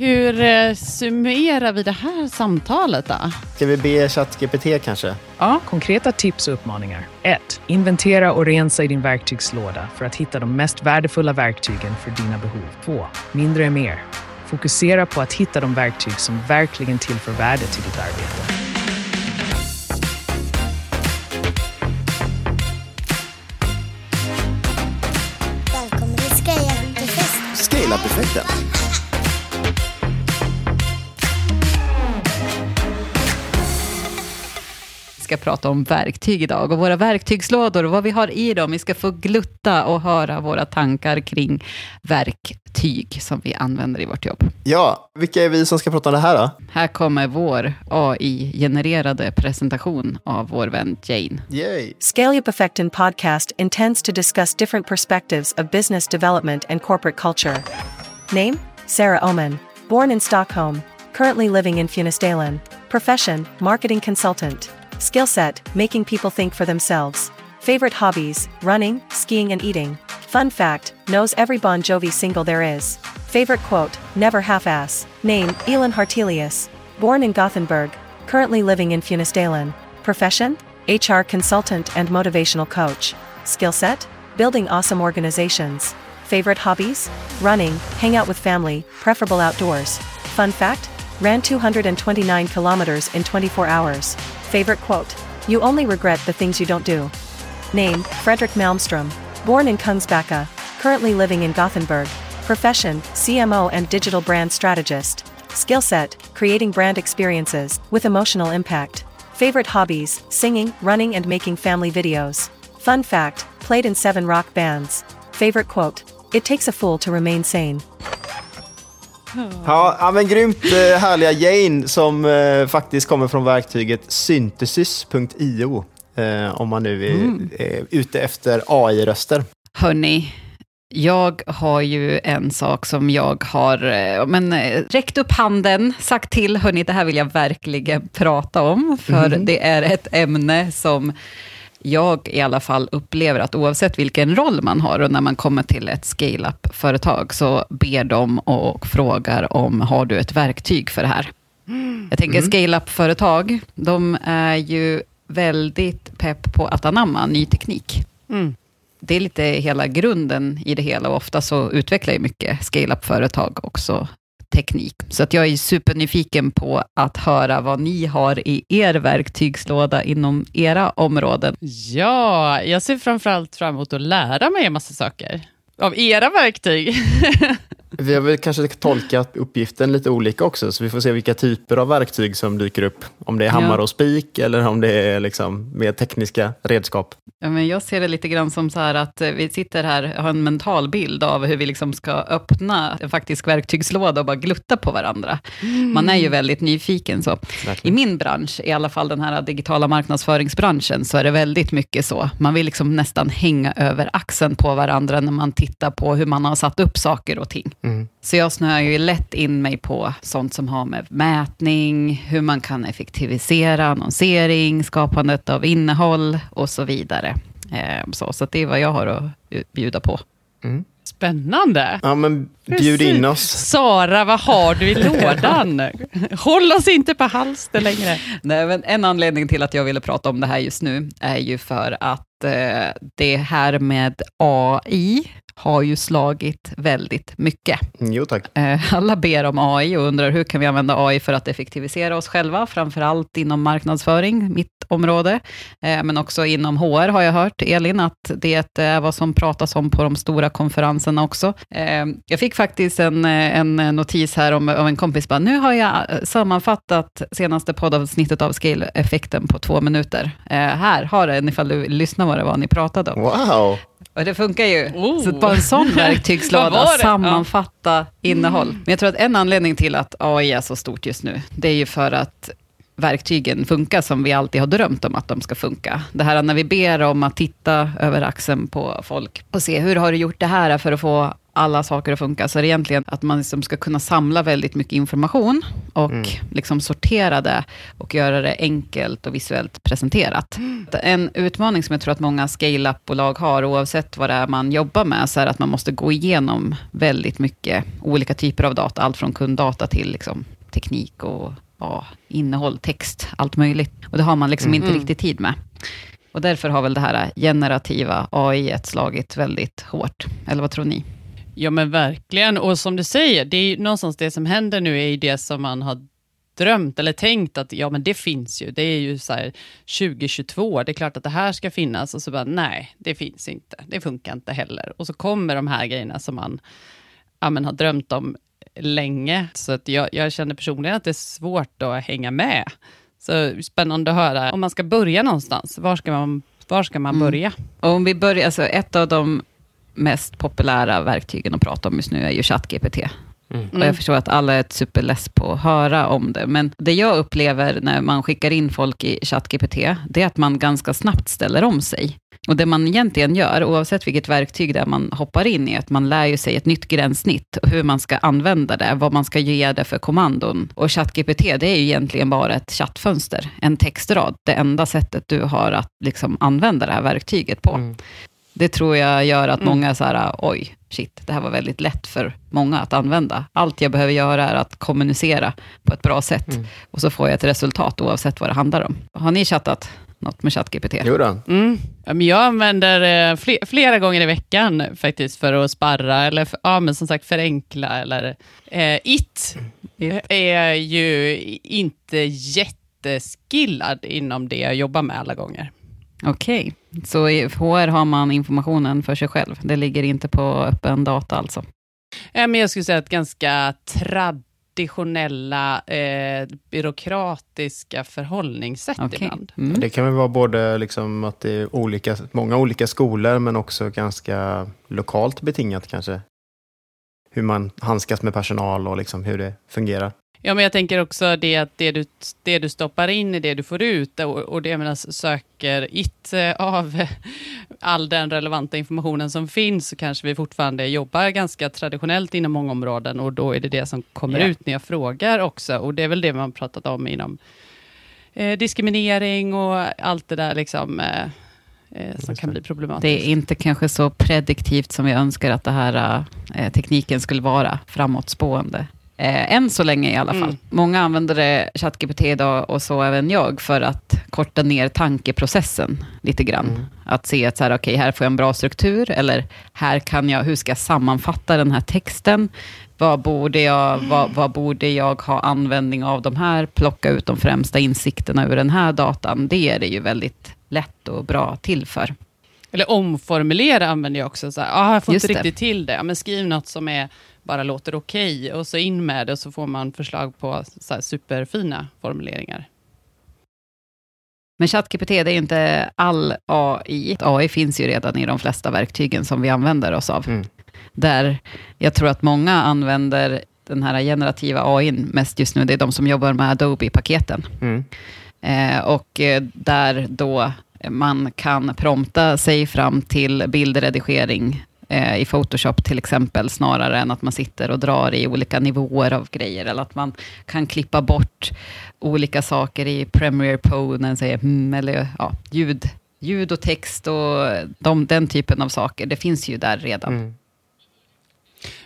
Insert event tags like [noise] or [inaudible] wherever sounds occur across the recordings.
Hur eh, summerar vi det här samtalet då? Ska vi be ChatGPT kanske? Ja, konkreta tips och uppmaningar. 1. Inventera och rensa i din verktygslåda för att hitta de mest värdefulla verktygen för dina behov. 2. Mindre är mer. Fokusera på att hitta de verktyg som verkligen tillför värde till ditt arbete. Välkommen till Scale-up-fest. Scale-up-effekten. Ska prata om verktyg idag och våra verktygslådor och vad vi har i dem. Vi ska få glutta och höra våra tankar kring verktyg som vi använder i vårt jobb. Ja, vilka är vi som ska prata om det här då? Här kommer vår AI-genererade presentation av vår vän Jane. Yay! Scale Up Effectin podcast intends to discuss different perspectives of business development and corporate culture. Name? Sarah Oman. Born in Stockholm. Currently living in Funäsdalen. Profession? Marketing consultant. Skill set? Making people think for themselves. Favorite hobbies? Running, skiing, and eating. Fun fact knows every Bon Jovi single there is. Favorite quote Never half ass. Name Elon Hartelius. Born in Gothenburg. Currently living in Funäsdalen. Profession? HR consultant and motivational coach. Skill set? Building awesome organizations. Favorite hobbies? Running, hang out with family, preferable outdoors. Fun fact? Ran 229 kilometers in 24 hours. Favorite quote? You only regret the things you don't do. Name Frederick Malmstrom. Born in Kungsbacka. Currently living in Gothenburg. Profession CMO and digital brand strategist. Skill set creating brand experiences with emotional impact. Favorite hobbies singing, running, and making family videos. Fun fact played in seven rock bands. Favorite quote It takes a fool to remain sane. Ja, men grymt eh, härliga Jane som eh, faktiskt kommer från verktyget synthesis.io. Eh, om man nu är, är ute efter AI-röster. Hörni, jag har ju en sak som jag har eh, men, eh, räckt upp handen, sagt till, hörni, det här vill jag verkligen prata om, för det är ett ämne som jag i alla fall upplever att oavsett vilken roll man har och när man kommer till ett scale-up-företag så ber de och frågar om har du ett verktyg för det här. Jag tänker scale-up-företag, de är ju väldigt pepp på att anamma ny teknik. Det är lite hela grunden i det hela och ofta så utvecklar ju mycket scale-up-företag också teknik. Så att jag är supernyfiken på att höra vad ni har i er verktygslåda inom era områden. Ja, jag ser framförallt fram emot att lära mig en massa saker. Av era verktyg. [laughs] Vi har väl kanske tolkat uppgiften lite olika också, så vi får se vilka typer av verktyg som dyker upp. Om det är Ja. hammare och spik eller om det är liksom mer tekniska redskap. Ja, men jag ser det lite grann som så här att eh, vi sitter här och har en mental bild av hur vi liksom ska öppna en faktisk verktygslåda och bara glutta på varandra. Man är ju väldigt nyfiken så. I min bransch, i alla fall den här digitala marknadsföringsbranschen, så är det väldigt mycket så. Man vill liksom nästan hänga över axeln på varandra när man tittar på hur man har satt upp saker och ting. Mm. Så jag snöar ju lätt in mig på sånt som har med mätning, hur man kan effektivisera annonsering, skapandet av innehåll och så vidare. Eh, Så, så det är vad jag har att bjuda på. Spännande. Ja, men bjud in oss. Sara, vad har du i lådan? [laughs] Håll oss inte på halster längre. Nej, men en anledning till att jag ville prata om det här just nu är ju för att eh, det här med AI har ju slagit väldigt mycket. Mm, Jo tack. Eh, Alla ber om AI och undrar hur kan vi använda AI för att effektivisera oss själva, framför allt inom marknadsföring, mitt område, Eh, men också inom HR har jag hört, Elin, att det är vad som pratas om på de stora konferenserna också. Eh, Jag fick faktiskt en, en notis här om, om en kompis, bara, nu har jag sammanfattat senaste poddavsnittet av Scale-effekten på två minuter. Här har den ifall du lyssnar vad det var ni pratade om. Wow! Och det funkar ju. Oh. Så bara en sån [laughs] verktygslåda, var det? sammanfatta innehåll. Men jag tror att en anledning till att AI är så stort just nu, det är ju för att verktygen funkar som vi alltid har drömt om att de ska funka. Det här när vi ber om att titta över axeln på folk och se hur har du gjort det här för att få alla saker att funka, så är det egentligen att man liksom ska kunna samla väldigt mycket information och liksom sortera det och göra det enkelt och visuellt presenterat. En utmaning som jag tror att många scale-up-bolag har, oavsett vad det är man jobbar med, så är att man måste gå igenom väldigt mycket olika typer av data, allt från kunddata till liksom, teknik och ja, innehåll, text, allt möjligt. Och det har man liksom inte riktigt tid med. Och därför har väl det här generativa AI slagit väldigt hårt. Eller vad tror ni? Ja men verkligen, och som du säger, det är någonstans det som händer nu är ju det som man har drömt eller tänkt att ja men det finns ju, det är ju så här 2022, det är klart att det här ska finnas. Och så bara nej, det finns inte, det funkar inte heller. Och så kommer de här grejerna som man ja, men har drömt om länge, så att jag, jag känner personligen att det är svårt att hänga med. Så spännande att höra, om man ska börja någonstans, var ska man, var ska man börja? Och om vi börjar, alltså ett av de mest populära verktygen att prata om just nu är ju ChatGPT. Och jag förstår att alla är superless på att höra om det. Men det jag upplever när man skickar in folk i ChatGPT, det är att man ganska snabbt ställer om sig. Och det man egentligen gör, oavsett vilket verktyg det är man hoppar in i, är att man lär ju sig ett nytt gränssnitt, och hur man ska använda det, vad man ska ge det för kommandon. Och ChatGPT, det är ju egentligen bara ett chattfönster, en textrad, det enda sättet du har att liksom använda det här verktyget på. Det tror jag gör att många är så här, oj, shit, det här var väldigt lätt för många att använda. Allt jag behöver göra är att kommunicera på ett bra sätt, och så får jag ett resultat oavsett vad det handlar om. Har ni chattat något med ChatGPT? Jo då. Mm. Ja, men Jag använder eh, fle- flera gånger i veckan faktiskt för att sparra, eller för, ja, men som sagt förenkla. Eller, eh, IT är ju inte jätteskillad inom det jag jobbar med alla gånger. Okej, så i HR har man informationen för sig själv. Det ligger inte på öppen data alltså. Ja, men jag skulle säga att ganska traditionella eh, byråkratiska förhållningssätt Okej. ibland. Mm. Det kan väl vara både liksom att det är olika, många olika skolor, men också ganska lokalt betingat kanske. Hur man handskas med personal och liksom hur det fungerar. Ja, men jag tänker också det att det du, det du stoppar in är det du får ut och, och det jag menar, söker IT eh, av [laughs] all den relevanta informationen som finns så kanske vi fortfarande jobbar ganska traditionellt inom många områden och då är det det som kommer Ja. ut när jag frågar också och det är väl det man pratat om inom eh, diskriminering och allt det där liksom eh, eh, som kan bli problematiskt. Det är inte kanske så prediktivt som vi önskar att det här eh, tekniken skulle vara framåtspående. Eh, än så länge i alla fall. Mm. Många använder det, ChatGPT idag, och så även jag, för att korta ner tankeprocessen lite grann. Att se att så här, okej, här får jag en bra struktur, eller här kan jag, hur ska jag sammanfatta den här texten? Vad borde, jag, vad, vad borde jag ha användning av de här? Plocka ut de främsta insikterna ur den här datan. Det är det ju väldigt lätt och bra till för. Eller omformulera använder jag också. Så här, ah, jag får Just inte det. riktigt till det. Men skriv något som är, bara låter okej och så in med det och så får man förslag på så superfina formuleringar. Men ChatGPT, det är inte all AI. AI finns ju redan i de flesta verktygen som vi använder oss av. Mm. Där jag tror att många använder den här generativa AI mest just nu, det är de som jobbar med Adobe-paketen. Mm. Eh, och eh, där då man kan prompta sig fram till bildredigering i Photoshop till exempel, snarare än att man sitter och drar i olika nivåer av grejer, eller att man kan klippa bort olika saker i Premiere Pro, när den säger mm, eller ja, ljud, ljud och text och de, den typen av saker. Det finns ju där redan. Mm.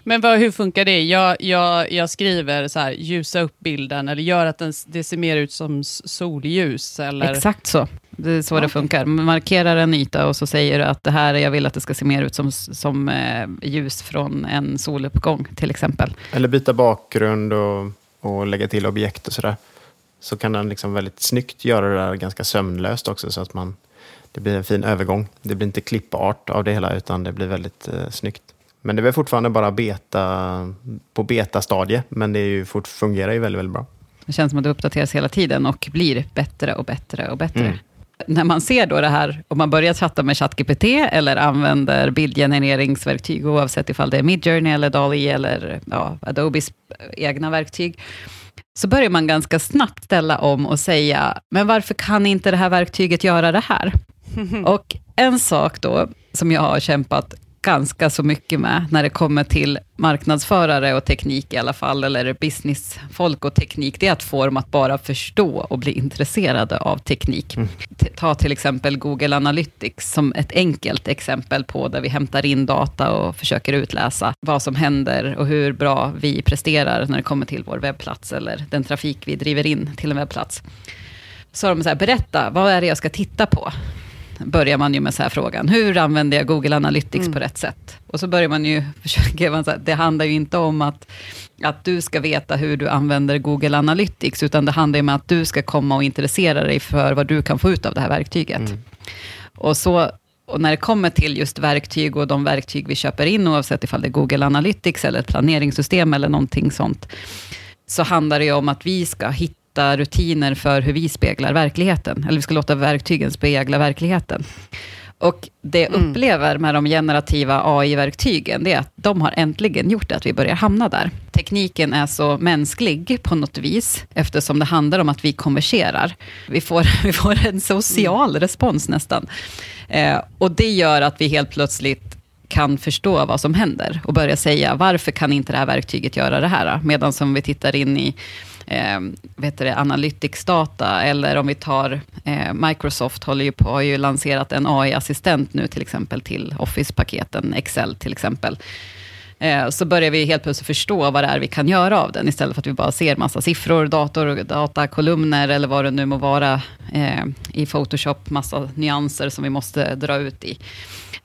Men vad, hur funkar det? Jag, jag, jag skriver så här, ljusa upp bilden eller gör att den, det ser mer ut som solljus. Eller? Exakt så. Det är så det funkar. Man markerar en yta och så säger du att det här, jag vill att det ska se mer ut som, som eh, ljus från en soluppgång, till exempel. Eller byta bakgrund och, och lägga till objekt och sådär. Så kan den liksom väldigt snyggt göra det där ganska sömnlöst också så att man, det blir en fin övergång. Det blir inte klippart av det hela utan det blir väldigt eh, snyggt. Men det är väl fortfarande bara beta, på betastadie, men det är ju fort, fungerar ju väldigt, väldigt bra. Det känns som att det uppdateras hela tiden och blir bättre och bättre och bättre. Mm. När man ser då det här, om man börjar chatta med ChatGPT eller använder bildgenereringsverktyg, oavsett ifall det är Midjourney eller DALL-E eller ja, Adobes egna verktyg, så börjar man ganska snabbt ställa om och säga, men varför kan inte det här verktyget göra det här? [laughs] Och en sak då, som jag har kämpat ganska så mycket med när det kommer till marknadsförare och teknik i alla fall, eller businessfolk och teknik, det är att få dem att bara förstå och bli intresserade av teknik. T- Ta till exempel Google Analytics som ett enkelt exempel på där vi hämtar in data och försöker utläsa vad som händer och hur bra vi presterar när det kommer till vår webbplats eller den trafik vi driver in till en webbplats. Så de så här, berätta, vad är det jag ska titta på? Börjar man ju med så här frågan, hur använder jag Google Analytics på rätt sätt? Och så börjar man ju [laughs] försöka, det handlar ju inte om att, att du ska veta hur du använder Google Analytics, utan det handlar ju om att du ska komma och intressera dig för vad du kan få ut av det här verktyget. Och, så, och när det kommer till just verktyg och de verktyg vi köper in, oavsett ifall det är Google Analytics eller ett planeringssystem eller någonting sånt, så handlar det ju om att vi ska hitta rutiner för hur vi speglar verkligheten. Eller vi ska låta verktygen spegla verkligheten. Och det jag upplever med de generativa AI-verktygen, det är att de har äntligen gjort att vi börjar hamna där. Tekniken är så mänsklig på något vis, eftersom det handlar om att vi konverserar. Vi får, [laughs] vi får en social respons nästan. Eh, och det gör att vi helt plötsligt kan förstå vad som händer och börja säga, varför kan inte det här verktyget göra det här? Medan som vi tittar in i eh, vet det, analytics-data, eller om vi tar eh, Microsoft håller ju på, har ju lanserat en AI-assistent nu till exempel till Office-paketen, Excel till exempel. Eh, så börjar vi helt plötsligt förstå vad det är vi kan göra av den, istället för att vi bara ser massa siffror, dator, datakolumner, eller vad det nu må vara eh, i Photoshop, massa nyanser som vi måste dra ut i.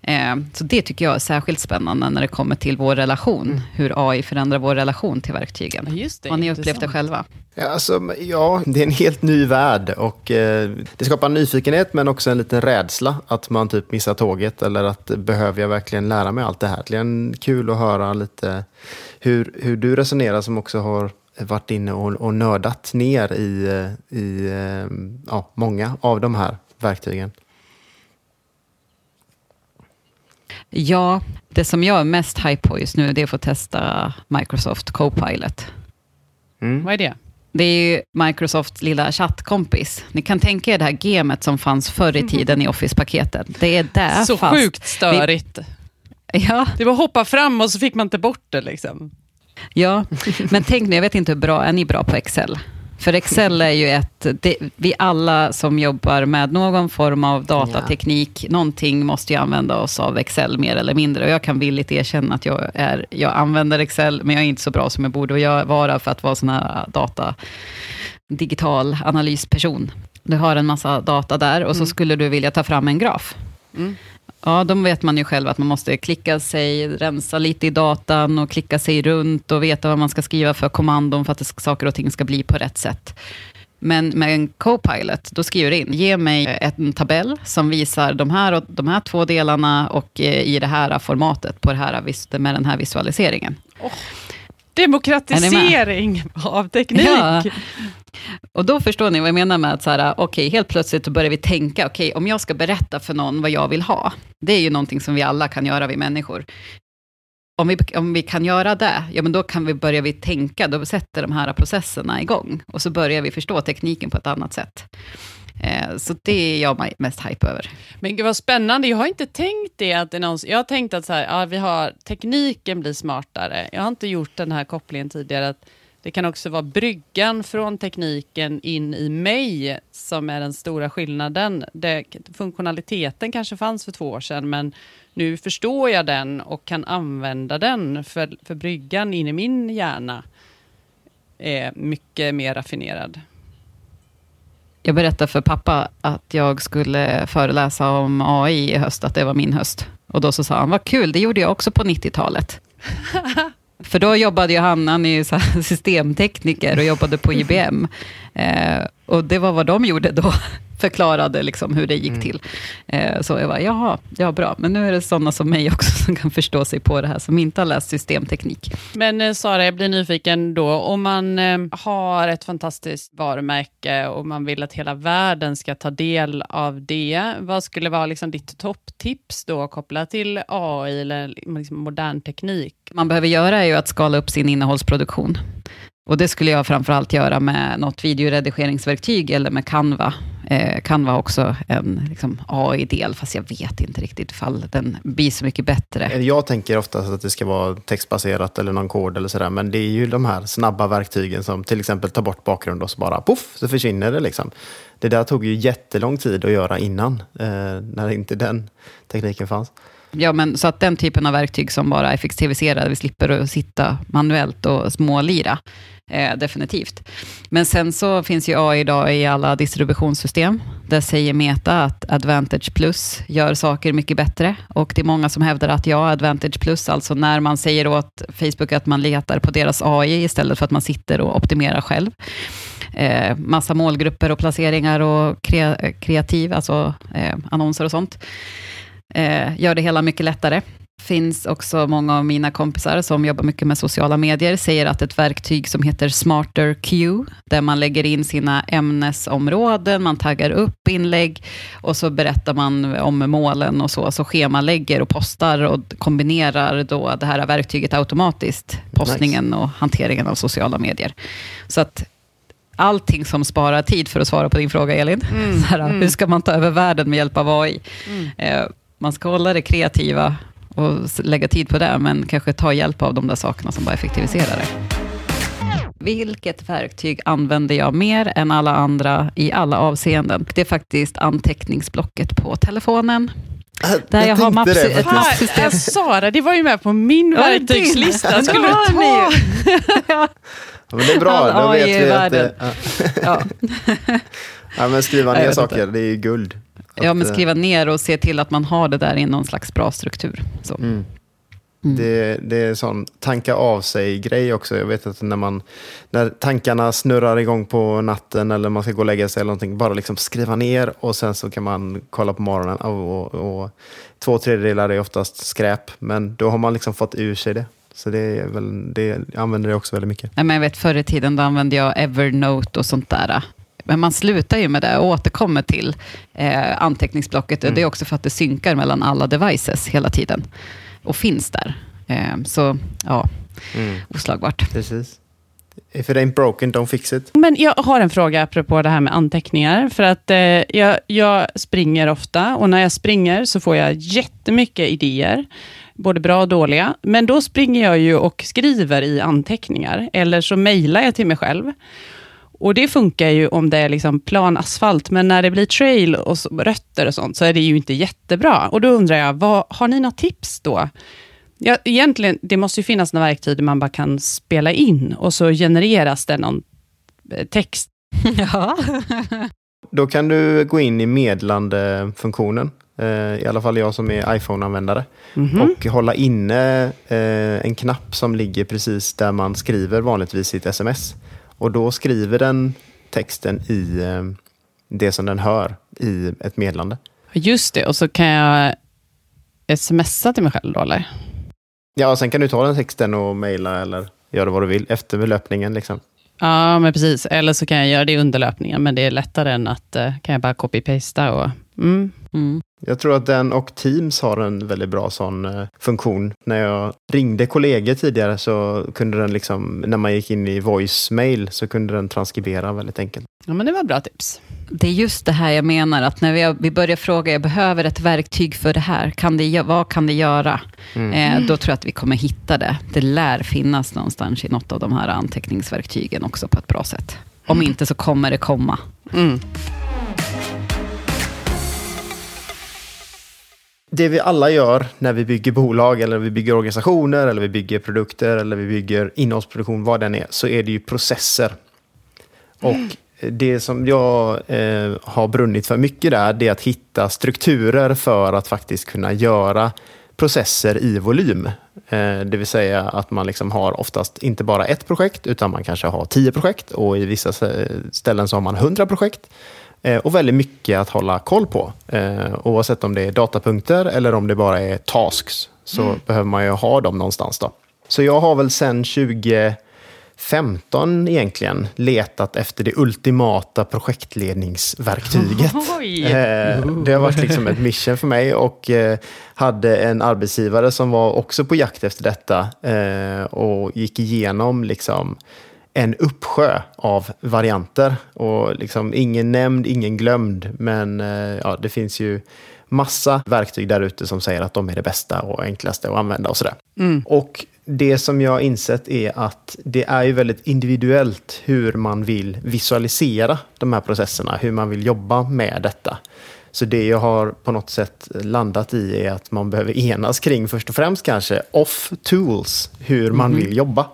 Eh, så det tycker jag är särskilt spännande när det kommer till vår relation, hur AI förändrar vår relation till verktygen. Just det, Har ni upplevt det själva? Ja, alltså, ja, det är en helt ny värld och eh, det skapar nyfikenhet men också en liten rädsla att man typ missar tåget eller att behöver jag verkligen lära mig allt det här? Det är kul att höra lite hur, hur du resonerar som också har varit inne och, och nördat ner i, eh, i eh, ja, många av de här verktygen. Ja, det som jag är mest hype på just nu, det är att få testa Microsoft Copilot. Vad är det? Det är ju Microsofts lilla chattkompis. Ni kan tänka er det här gemet som fanns förr i tiden i Office-paketen. Det är där Så fast sjukt störigt. Ja, Det var att hoppa fram och så fick man inte bort det. Liksom. ja, men tänk nu, jag vet inte hur bra, är ni bra på Excel? För Excel är ju ett, det, vi alla som jobbar med någon form av datateknik, någonting måste ju använda oss av Excel mer eller mindre. Och jag kan villigt erkänna att jag, är, jag använder Excel, men jag är inte så bra som jag borde vara för att vara sån här data, digital analysperson. Du har en massa data där och så skulle du vilja ta fram en graf. Ja, de vet man ju själv att man måste klicka sig, rensa lite i datan och klicka sig runt och veta vad man ska skriva för kommandon för att det, ska- saker och ting ska bli på rätt sätt. Men med en Copilot, då skriver du in, ge mig en tabell som visar de här, och, de här två delarna och eh, i det här formatet, på det här, med den här visualiseringen. Demokratisering av teknik. Ja. Och då förstår ni vad jag menar med att så här, okej, helt plötsligt så börjar vi tänka, okej, om jag ska berätta för någon vad jag vill ha, det är ju någonting som vi alla kan göra, vi människor. Om vi, om vi kan göra det, ja men då kan vi börja vi tänka, då sätter de här processerna igång, och så börjar vi förstå tekniken på ett annat sätt. Eh, så det är jag mest hype över. Men gud vad spännande. Jag har inte tänkt det. Att det någonsin, jag har tänkt att så här, ja, vi har, tekniken blir smartare. Jag har inte gjort den här kopplingen tidigare. Att det kan också vara bryggan från tekniken in i mig som är den stora skillnaden. Det, funktionaliteten kanske fanns för två år sedan, men nu förstår jag den och kan använda den. För, för bryggan in i min hjärna är mycket mer raffinerad. Jag berättade för pappa att jag skulle föreläsa om AI i höst, att det var min höst. Och då så sa han, vad kul, det gjorde jag också på 90-talet. [laughs] För då jobbade ju han, han är ju [laughs] systemtekniker och jobbade på IBM. Eh, och det var vad de gjorde då, [laughs] förklarade liksom hur det gick till. Eh, så jag var, jaha, ja bra, men nu är det sådana som mig [laughs] också som kan förstå sig på det här, som inte har läst systemteknik. Men eh, Sara, jag blir nyfiken då. Om man eh, har ett fantastiskt varumärke och man vill att hela världen ska ta del av det, vad skulle vara liksom ditt topptips då kopplat till AI eller liksom modern teknik? man behöver göra är ju att skala upp sin innehållsproduktion. Och det skulle jag framförallt göra med något videoredigeringsverktyg eller med Canva. Eh, kan vara också en liksom, AI-del, fast jag vet inte riktigt ifall den blir så mycket bättre. Jag tänker oftast att det ska vara textbaserat eller någon kod eller sådär. Men det är ju de här snabba verktygen som till exempel tar bort bakgrund och så bara poff så försvinner det. Liksom. Det där tog ju jättelång tid att göra innan, eh, när inte den tekniken fanns. Ja, men så att den typen av verktyg som bara effektiviserar, vi slipper att sitta manuellt och smålira, eh, definitivt. Men sen så finns ju AI idag i alla distributionssystem. Där säger Meta att Advantage Plus gör saker mycket bättre. Och det är många som hävdar att ja, Advantage Plus, alltså när man säger åt Facebook att man letar på deras AI istället för att man sitter och optimerar själv. Eh, massa målgrupper och placeringar och kre eh, kreativ, alltså eh, annonser och sånt eh, gör det hela mycket lättare finns också många av mina kompisar som jobbar mycket med sociala medier, säger att ett verktyg som heter Smarter Q, där man lägger in sina ämnesområden, man taggar upp inlägg och så berättar man om målen och så, så schemalägger och postar och kombinerar då det här verktyget automatiskt, postningen nice. och hanteringen av sociala medier. Så att allting som sparar tid, för att svara på din fråga Elin, mm, [laughs] här, mm. hur ska man ta över världen med hjälp av AI? Mm. Eh, man ska hålla det kreativa och lägga tid på det, men kanske ta hjälp av de där sakerna som bara effektiviserar det. Vilket verktyg använder jag mer än alla andra i alla avseenden? Det är faktiskt anteckningsblocket på telefonen. Äh, där jag, jag har maps det, ett mappsystem. Sara, det var ju med på min ja, verktygslista. Skulle du ta? [laughs] ja. men det är bra, då vet vi att det... Ja. [laughs] ja. men skriva ner saker, det är ju guld. Ja, men skriva ner och se till att man har det där i någon slags bra struktur. Så. Mm. Mm. Det, det är sån tanka av sig-grej också. Jag vet att när, man, när tankarna snurrar igång på natten eller man ska gå och lägga sig eller någonting, bara liksom skriva ner och sen så kan man kolla på morgonen. Och, och, och två tredjedelar är oftast skräp, men då har man liksom fått ur sig det. Så det, är väl, det jag använder det också väldigt mycket. Jag vet, förr i tiden då använde jag Evernote och sånt där. Men man slutar ju med det och återkommer till eh, anteckningsblocket. Mm. Det är också för att det synkar mellan alla devices hela tiden. Och finns där. Eh, så ja, mm. oslagbart. Precis. If it ain't broken, don't fix it. Men jag har en fråga apropå det här med anteckningar. För att eh, jag, jag springer ofta och när jag springer så får jag jättemycket idéer. Både bra och dåliga. Men då springer jag ju och skriver i anteckningar. Eller så mejlar jag till mig själv. Och det funkar ju om det är liksom plan asfalt, men när det blir trail och så, rötter och sånt, så är det ju inte jättebra. Och då undrar jag, vad, har ni några tips då? Ja, egentligen, det måste ju finnas några verktyg där man bara kan spela in och så genereras det någon eh, text. [laughs] Ja. då kan du gå in i medlandefunktionen. Eh, I alla fall jag som är iPhone-användare. Mm -hmm. Och hålla inne eh, en knapp som ligger precis där man skriver vanligtvis sitt sms. Och då skriver den texten i eh, det som den hör i ett meddelande. Just det, och så kan jag smsa till mig själv då, eller? Ja, och sen kan du ta den texten och mejla eller göra vad du vill efter löpningen. Liksom. Ja, men precis. Eller så kan jag göra det under löpningen, men det är lättare än att uh, kan jag bara copy-pasta. Och, mm. Mm. Jag tror att den och Teams har en väldigt bra sån uh, funktion. När jag ringde kollegor tidigare så kunde den, liksom, när man gick in i voicemail, så kunde den transkribera väldigt enkelt. Ja, men det var bra tips. Det är just det här jag menar, att när vi, vi börjar fråga, jag behöver ett verktyg för det här, kan det, vad kan det göra? Mm. Eh, då tror jag att vi kommer hitta det. Det lär finnas någonstans i något av de här anteckningsverktygen också på ett bra sätt. Om inte så kommer det komma. Mm. Det vi alla gör när vi bygger bolag, eller vi bygger organisationer, eller vi bygger produkter, eller vi bygger innehållsproduktion, vad den är, så är det ju processer. Och det som jag eh, har brunnit för mycket där, det är att hitta strukturer för att faktiskt kunna göra processer i volym. Eh, det vill säga att man liksom har oftast inte bara ett projekt, utan man kanske har tio projekt och i vissa ställen så har man hundra projekt. Eh, och väldigt mycket att hålla koll på. Eh, oavsett om det är datapunkter eller om det bara är tasks, så mm. behöver man ju ha dem någonstans. Då. Så jag har väl sedan 20 15 egentligen letat efter det ultimata projektledningsverktyget. [laughs] Eh, det har varit liksom ett mission för mig och hade en arbetsgivare som var också på jakt efter detta och gick igenom liksom en uppsjö av varianter. Och liksom ingen nämnd, ingen glömd. Men eh, ja, det finns ju massa verktyg där ute som säger att de är det bästa och enklaste att använda och sådär. Och det som jag har insett är att det är ju väldigt individuellt hur man vill visualisera de här processerna, hur man vill jobba med detta. Så det jag har på något sätt landat i är att man behöver enas kring först och främst kanske off tools, hur man vill jobba.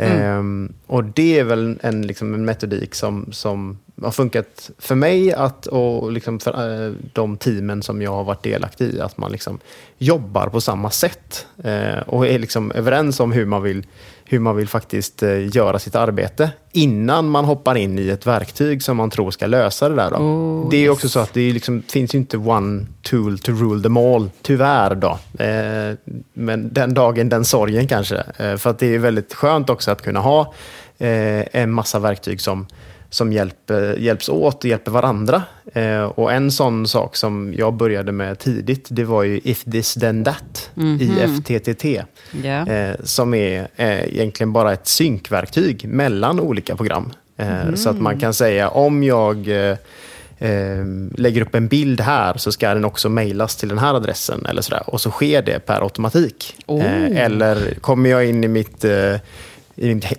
Mm. Ehm, och det är väl en, liksom en metodik som, som har funkat för mig att, och liksom för eh, de teamen som jag har varit delaktig i. Att man liksom jobbar på samma sätt eh, och är liksom överens om hur man vill, hur man vill faktiskt eh, göra sitt arbete innan man hoppar in i ett verktyg som man tror ska lösa det där. Då. Oh, det är ju också så att det liksom, finns inte one tool to rule them all, tyvärr. Då. Eh, men den dagen, den sorgen kanske. Eh, för att det är väldigt skönt också att kunna ha eh, en massa verktyg som som hjälper, hjälps åt och hjälper varandra. Eh, och en sån sak som jag började med tidigt, det var ju If this then that i FTTT. Ja. Eh, som är eh, egentligen bara ett synkverktyg mellan olika program. Eh, Så att man kan säga om jag eh, eh, lägger upp en bild här så ska den också mejlas till den här adressen. Eller sådär. Och så sker det per automatik. Eh, eller kommer jag in i mitt eh,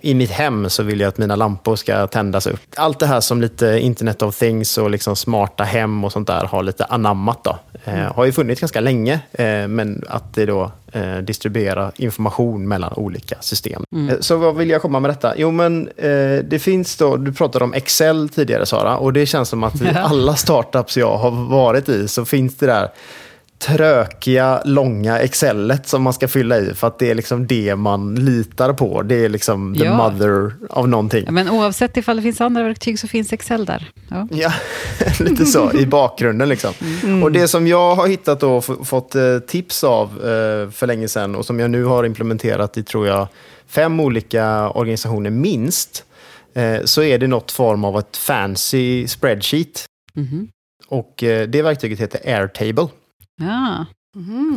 i mitt, hem så vill jag att mina lampor ska tändas upp. Allt det här som lite Internet of Things och liksom smarta hem och sånt där har lite anammat. Då. Eh, har ju funnits ganska länge, eh, men att det då eh, distribuerar information mellan olika system. Eh, så vad vill jag komma med detta? Jo, men eh, det finns då, du pratade om Excel tidigare Sara, och det känns som att i [laughs] alla startups jag har varit i så finns det där trökiga, långa Excelet som man ska fylla i för att det är liksom det man litar på. Det är liksom the Ja. mother av någonting. Men oavsett ifall det finns andra verktyg så finns Excel där. Ja. Ja, [laughs] lite så i bakgrunden liksom. Och det som jag har hittat och fått eh, tips av eh, för länge sedan och som jag nu har implementerat i, tror jag, fem olika organisationer minst, eh, så är det något form av ett fancy spreadsheet. Mhm. Och det verktyget heter Airtable. Ja.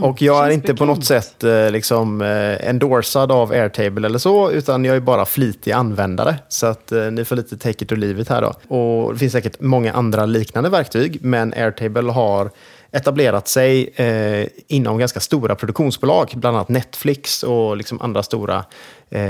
Och jag är inte på något bekant. sätt eh, liksom, eh, endorsad av Airtable eller så, utan jag är bara flitig användare. Så att eh, ni får lite take it or leave it här då. Och det finns säkert många andra liknande verktyg, men Airtable har etablerat sig eh, inom ganska stora produktionsbolag, bland annat Netflix och liksom andra stora eh,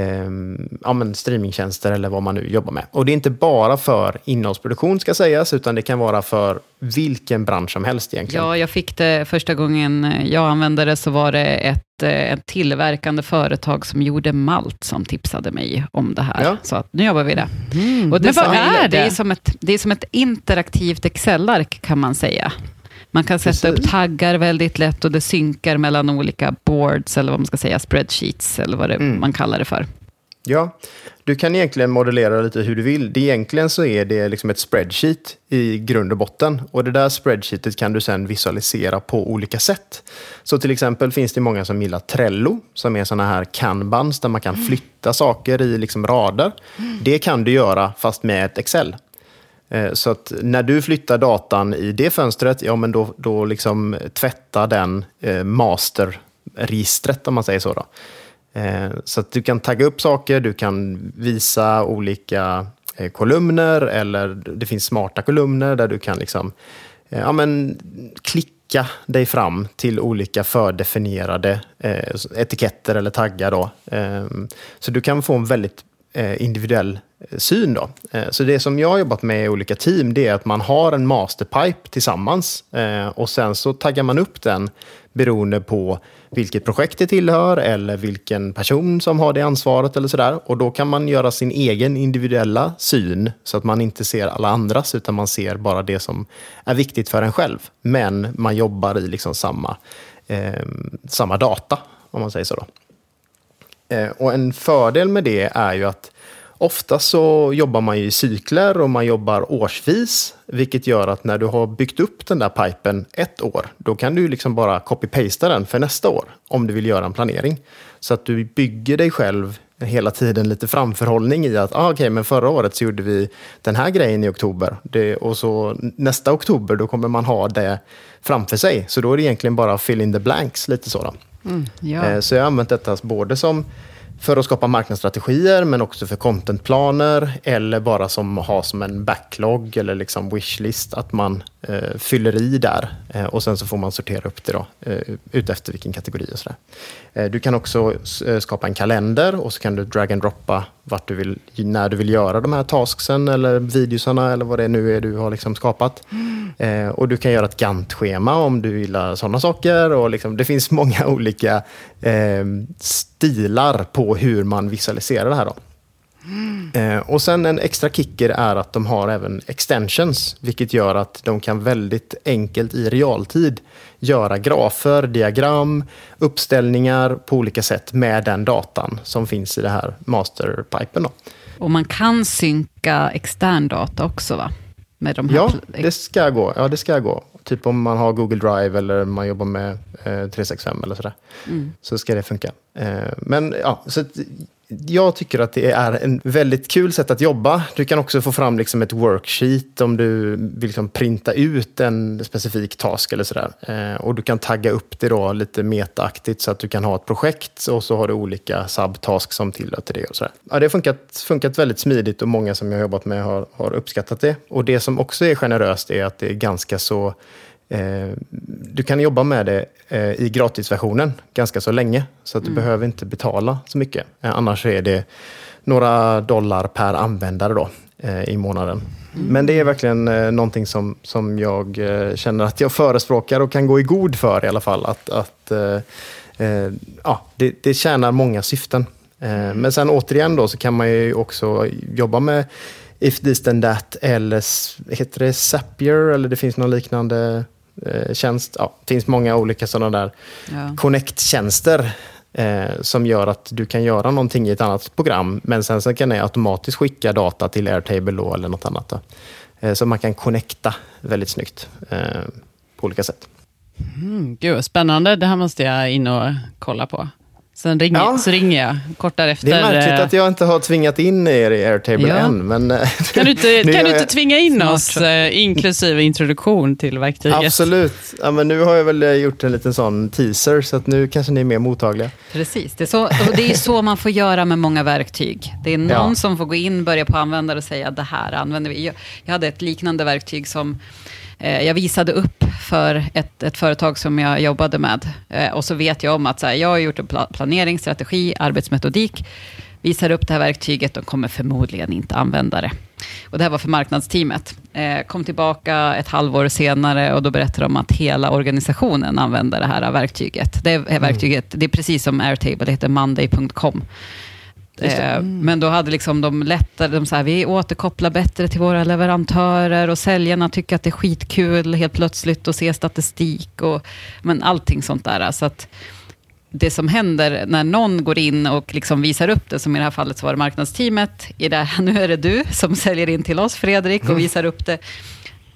ja, men streamingtjänster eller vad man nu jobbar med. Och det är inte bara för innehållsproduktion ska sägas, utan det kan vara för vilken bransch som helst egentligen. ja, jag fick det första gången jag använde det så var det ett, eh, ett tillverkande företag som gjorde malt som tipsade mig om det här. Ja. Så att nu jobbar vi det. Och Men vad är det? Det är, som ett, det är som ett interaktivt Excel-ark kan man säga. Man kan sätta Precis. upp taggar väldigt lätt och det synkar mellan olika boards, eller vad man ska säga, spreadsheets, eller vad det, Mm. man kallar det för. Ja, du kan egentligen modellera lite hur du vill. Det egentligen så är det liksom ett spreadsheet i grund och botten. Och det där spreadsheetet kan du sen visualisera på olika sätt. Så till exempel finns det många som gillar Trello, som är sådana här kanbans där man kan flytta saker i liksom rader. Det kan du göra fast med ett Excel. Eh, så att när du flyttar datan i det fönstret, ja men då, då liksom tvättar den eh, masterregistret om man säger så. Då. Eh, så att du kan tagga upp saker, du kan visa olika kolumner eller det finns smarta kolumner där du kan liksom, ja, men, klicka dig fram till olika fördefinierade etiketter eller taggar. Då. Så du kan få en väldigt Eh, individuell eh, syn. Då. Eh, så det som jag har jobbat med i olika team det är att man har en masterpipe tillsammans och sen så taggar man upp den beroende på vilket projekt det tillhör eller vilken person som har det ansvaret eller sådär. Och då kan man göra sin egen individuella syn så att man inte ser alla andras utan man ser bara det som är viktigt för en själv. Men man jobbar i liksom samma, eh, samma data, om man säger så. Då. Eh, och en fördel med det är ju att ofta så jobbar man ju i cykler och man jobbar årsvis. Vilket gör att när du har byggt upp den där pipen ett år, då kan du liksom bara copy-pasta den för nästa år. Om du vill göra en planering. Så att du bygger dig själv hela tiden lite framförhållning i att ah, okej, men förra året så gjorde vi den här grejen i oktober. Det, och så nästa oktober då kommer man ha det framför sig. Så då är det egentligen bara fill in the blanks lite sådant. Mm, Ja. Eh, så jag har använt detta både som för att skapa marknadsstrategier men också för contentplaner eller bara som ha som en backlog eller liksom wishlist att man eh, fyller i där eh, och sen så får man sortera upp det då eh, utefter vilken kategori och sådär. Eh, du kan också eh, skapa en kalender och så kan du drag and droppa vart du vill, när du vill göra de här tasksen eller videosarna eller vad det nu är du har liksom skapat. Mm. och du kan göra ett Gantt-schema om du gillar sådana saker och liksom, det finns många [laughs] olika stilar på hur man visualiserar det här. Då. Mm. och sen en extra kicker är att de har även extensions, vilket gör att de kan väldigt enkelt i realtid göra grafer, diagram, uppställningar på olika sätt med den datan som finns i det här masterpipen. Då. Och man kan synka extern data också va? Med de här ja, det ska gå. Ja, det ska gå. Typ om man har Google Drive eller man jobbar med eh, 365 eller sådär. Mm. Så ska det funka. Eh, men ja, så jag tycker att det är en väldigt kul sätt att jobba. Du kan också få fram liksom ett worksheet om du vill liksom printa ut en specifik task eller sådär. Eh, och du kan tagga upp det då lite metaaktigt så att du kan ha ett projekt och så har du olika subtasks som tillhör till det. Och sådär. Ja, det har funkat, funkat väldigt smidigt och många som jag har jobbat med har, har uppskattat det. Och det som också är generöst är att det är ganska så du kan jobba med det eh, i gratisversionen ganska så länge. Så att du mm. behöver inte betala så mycket. Eh, annars är det några dollar per användare då, i månaden. Mm. Men det är verkligen någonting som, som jag känner att jag förespråkar och kan gå i god för i alla fall. Att, att ja, det, det tjänar många syften. Men sen återigen då så kan man ju också jobba med If this then that eller heter det Zapier eller det finns någon liknande eh, tjänst. Ja, det finns många olika sådana där ja. connect-tjänster eh, som gör att du kan göra någonting i ett annat program, men sen så kan det automatiskt skicka data till Airtable då, eller något annat. Eh, så man kan connecta väldigt snyggt eh, på olika sätt. Mm, gud, spännande. Det här måste jag in och kolla på. Sen ringer, ja. så ringer jag kort därefter. Det är märkligt att jag inte har tvingat in er i Airtable ja. än. Men eh, [laughs] kan du inte, kan du inte tvinga in Snart. oss, eh, inklusive introduktion till verktyget? Absolut. Ja, men nu har jag väl eh, gjort en liten sån teaser, så att nu kanske ni är mer mottagliga. Precis. Det är, så, och det är så man får göra med många verktyg. Det är någon ja. som får gå in, börja på användare och säga det här använder vi. Jag, jag hade ett liknande verktyg som Eh, Eh, jag visade upp för ett, ett företag som jag jobbade med. Eh, och så vet jag om att så här, jag har gjort en planering, strategi, arbetsmetodik. Visar upp det här verktyget, de kommer förmodligen inte använda det. Och det här var för marknadsteamet. Eh, kom tillbaka ett halvår senare och då berättade de att hela organisationen använder det här verktyget. Det är, verktyget, det är precis som Airtable, det heter monday.com. Eh, mm. Men då hade liksom de lättare, de så här, vi återkopplar bättre till våra leverantörer och säljarna tycker att det är skitkul helt plötsligt att se statistik och men allting sånt där. Så att det som händer när någon går in och liksom visar upp det, som i det här fallet så var det marknadsteamet, i det, [laughs] nu är det du som säljer in till oss Fredrik och mm. visar upp det.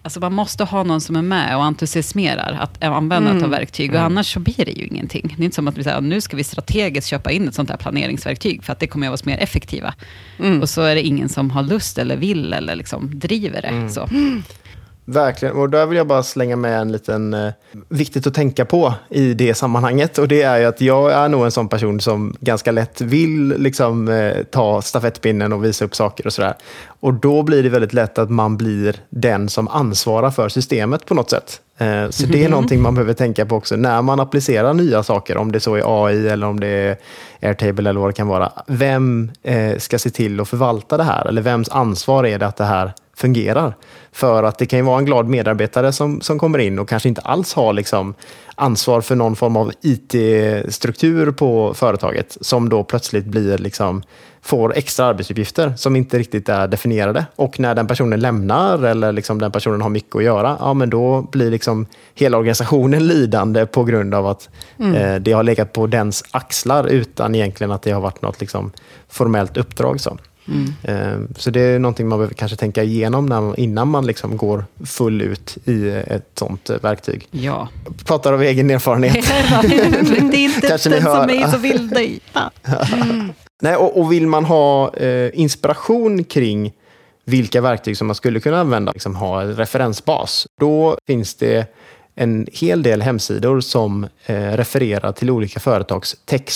Alltså man måste ha någon som är med och entusiasmerar att använda mm. av verktyg. Och mm. annars så blir det ju ingenting. Det är inte som att vi säger nu ska vi strategiskt köpa in ett sånt här planeringsverktyg. För att det kommer att vara mer effektiva. Mm. Och så är det ingen som har lust eller vill eller liksom driver det. Mm. Så. [sniffs] Verkligen, och där vill jag bara slänga med en liten eh, viktigt att tänka på i det sammanhanget. Och det är ju att jag är nog en sån person som ganska lätt vill liksom, eh, ta stafettpinnen och visa upp saker och sådär. Och då blir det väldigt lätt att man blir den som ansvarar för systemet på något sätt. Eh, så det är någonting man behöver tänka på också när man applicerar nya saker, om det så är AI eller om det är Airtable eller vad det kan vara. Vem eh, ska se till att förvalta det här? Eller vems ansvar är det att det här fungerar. För att det kan ju vara en glad medarbetare som, som kommer in och kanske inte alls har liksom ansvar för någon form av IT-struktur på företaget som då plötsligt blir liksom, får extra arbetsuppgifter som inte riktigt är definierade. Och när den personen lämnar eller liksom den personen har mycket att göra, ja men då blir liksom hela organisationen [laughs] lidande på grund av att mm. eh, det har legat på dens axlar utan egentligen att det har varit något liksom formellt uppdrag. Så. Mm. Så det är någonting man behöver kanske tänka igenom när, innan man liksom går full ut i ett sånt verktyg. Ja. Pratar av egen erfarenhet. [laughs] det är inte [laughs] kanske den som är så vill [laughs] dejta. Mm. Nej, och, och, vill man ha eh, inspiration kring vilka verktyg som man skulle kunna använda, liksom ha en referensbas, då finns det en hel del hemsidor som eh, refererar till olika företags tech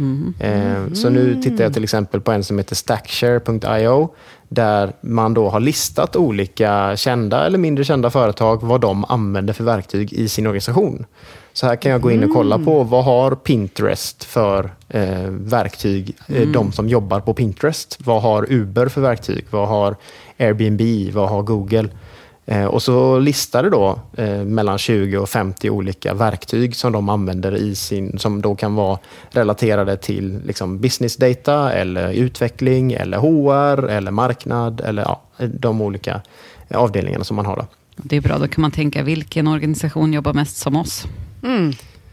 stacks. Eh, Så nu tittar jag till exempel på en som heter stackshare.io där man då har listat olika kända eller mindre kända företag vad de använder för verktyg i sin organisation. Så här kan jag gå in och kolla på vad har Pinterest för eh, verktyg, eh, de som jobbar på Pinterest. Vad har Uber för verktyg? Vad har Airbnb? Vad har Google? Eh, och så listar det då eh, mellan 20 och 50 olika verktyg som de använder i sin, som då kan vara relaterade till liksom, business data eller utveckling eller HR eller marknad eller ja, de olika avdelningarna som man har. Då. Det är bra, då kan man tänka vilken organisation jobbar mest som oss.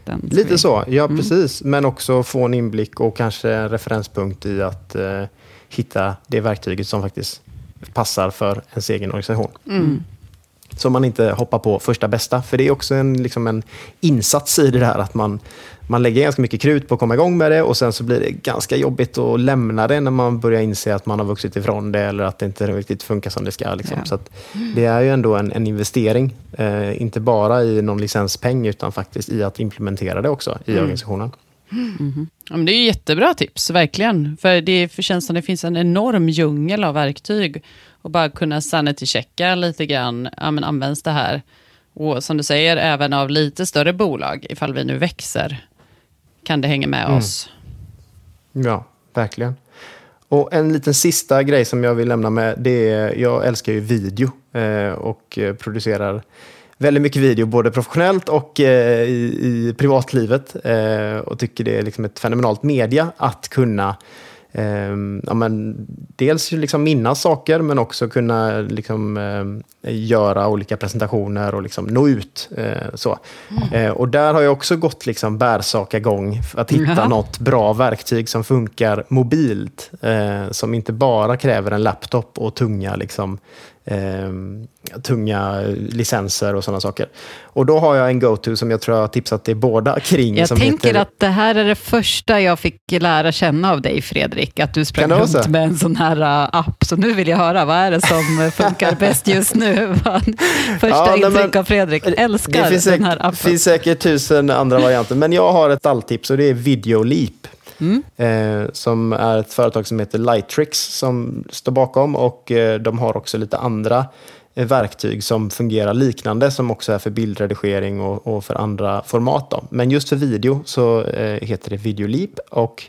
Ska Lite vi- så, ja precis. Men också få en inblick och kanske en referenspunkt i att eh, hitta det verktyget som faktiskt passar för ens egen organisation. Så man inte hoppar på första bästa. För det är också en, liksom en insats i det där att man, man lägger ganska mycket krut på att komma igång med det och sen så blir det ganska jobbigt att lämna det när man börjar inse att man har vuxit ifrån det eller att det inte riktigt funkar som det ska. Liksom. Ja. Så det är ju ändå en, en investering. Eh, inte bara i någon licenspeng utan faktiskt i att implementera det också i organisationen. Ja, men det är jättebra tips, verkligen. För det känns som det finns en enorm djungel av verktyg. Och bara kunna sanity-checka lite grann, ja, men används det här? Och som du säger, även av lite större bolag, ifall vi nu växer, kan det hänga med oss. Ja, verkligen. Och en liten sista grej som jag vill lämna med, det är, jag älskar ju video eh, och eh, producerar väldigt mycket video, både professionellt och eh, i, i privatlivet. Eh, och tycker det är liksom ett fenomenalt media att kunna eh, ja, men dels liksom minnas saker, men också kunna liksom, eh, göra olika presentationer och liksom nå ut. Eh, så. Eh, och där har jag också gått liksom bärsakagång för att hitta Ja. något bra verktyg som funkar mobilt. Eh, som inte bara kräver en laptop och tunga liksom, eh, tunga licenser och sådana saker. Och då har jag en go-to som jag tror jag har tipsat till båda kring. Jag tänker heter, att det här är det första jag fick lära känna av dig, Fredrik. Att du sprang det runt med en sån här uh, app. Så nu vill jag höra, vad är det som [laughs] funkar bäst just nu? Första Ja, intryck av Fredrik. Älskar det finns, den säkert, här appen. finns säkert tusen andra varianter, men jag har ett alltips och det är Videoleap. Mm. Eh, som är ett företag som heter Lightrix som står bakom och eh, de har också lite andra eh, verktyg som fungerar liknande som också är för bildredigering och, och för andra format. Då. Men just för video så eh, heter det Videoleap och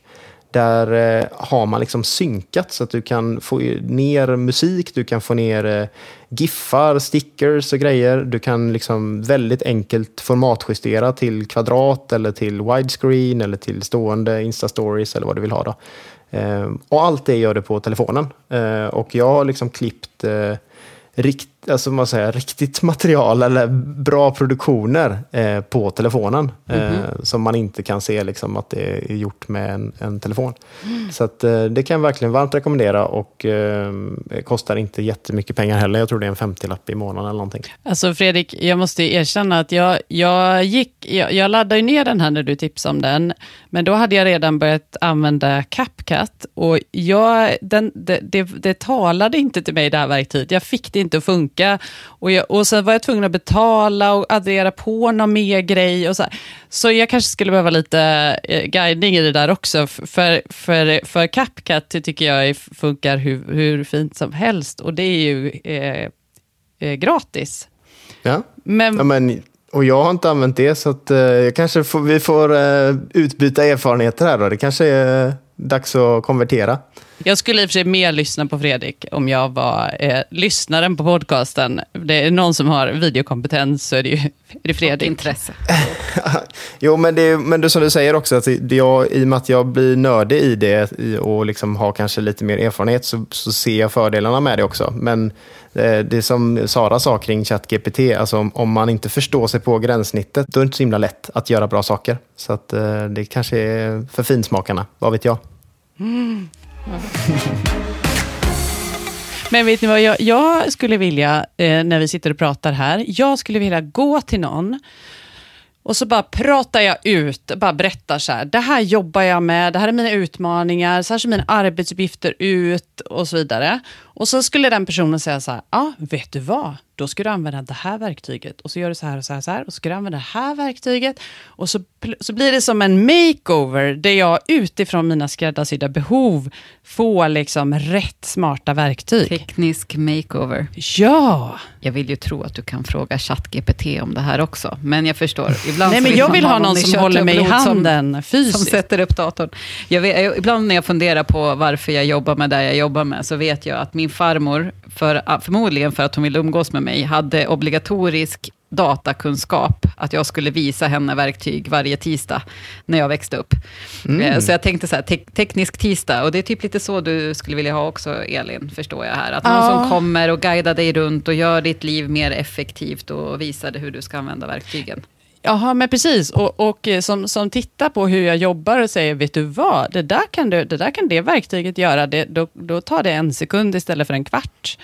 där eh, har man liksom synkat så att du kan få ner musik, du kan få ner eh, giffar, stickers och grejer. Du kan liksom väldigt enkelt formatjustera till kvadrat eller till widescreen eller till stående Insta-stories eller vad du vill ha. Då. Eh, och allt det gör du på telefonen. Eh, och jag har liksom klippt eh, rikt, alltså man säger, riktigt material eller bra produktioner eh, på telefonen. Eh, som man inte kan se liksom, att det är gjort med en, en telefon. Så att, eh, det kan jag verkligen varmt rekommendera och eh, kostar inte jättemycket pengar heller. Jag tror det är en 50-lapp i månaden eller någonting. Alltså Fredrik, jag måste erkänna att jag, jag, gick, jag, jag laddade ner den här när du tipsade om den, men då hade jag redan börjat använda CapCut och jag, den, det, det, det talade inte till mig det här verktyget. Jag fick det inte att funka och, jag, och sen var jag tvungen att betala och addera på någon mer grej och så här. Så jag kanske skulle behöva lite eh, guidning i det där också, för, för, för CapCut tycker jag funkar hur, hur fint som helst och det är ju eh, eh, gratis. Ja. Men, Ja, men, och jag har inte använt det så att, eh, kanske får, vi får eh, utbyta erfarenheter här då. Det kanske är dags att konvertera. Jag skulle i och för sig mer lyssna på Fredrik om jag var eh, lyssnaren på podcasten. Det är någon som har videokompetens så är det ju är det Fredrik. Intresse. [laughs] Jo, men, det, men det som du säger också, att jag, i och med att jag blir nördig i det och liksom har kanske lite mer erfarenhet så, så ser jag fördelarna med det också. Men eh, det som Sara sa kring ChatGPT, alltså om, om man inte förstår sig på gränssnittet, då är det inte så himla lätt att göra bra saker. Så att, eh, det kanske är för finsmakarna, vad vet jag. Mm. [laughs] Men vet ni vad jag, jag skulle vilja, eh, när vi sitter och pratar här, jag skulle vilja gå till någon och så bara pratar jag ut, bara berättar så här, det här jobbar jag med, det här är mina utmaningar, så här ser mina arbetsuppgifter ut och så vidare. Och så skulle den personen säga så här, ja, vet du vad? Då ska du använda det här verktyget. Och så gör du så här och så här, så här och så ska du använda det här verktyget. Och så, så blir det som en makeover, där jag utifrån mina skräddarsydda behov får liksom rätt smarta verktyg. Teknisk makeover. Ja! Jag vill ju tro att du kan fråga ChatGPT om det här också, men jag förstår. Ibland Nej, men jag vill ha någon som håller mig i som- handen som fysiskt. sätter upp datorn. Jag vet, jag, ibland när jag funderar på varför jag jobbar med det jag jobbar med, så vet jag att min farmor, för, förmodligen för att hon ville umgås med mig, hade obligatorisk datakunskap, att jag skulle visa henne verktyg varje tisdag när jag växte upp. Eh, Så jag tänkte så här, tek, teknisk tisdag, och det är typ lite så du skulle vilja ha också, Elin, förstår jag här. Att någon Ja. som kommer och guidar dig runt och gör ditt liv mer effektivt och visar dig hur du ska använda verktygen. Jaha, men precis. Och, och eh, som, som tittar på hur jag jobbar och säger, vet du vad, det där kan, du, det, där kan det verktyget göra, det, då, då tar det en sekund istället för en kvart.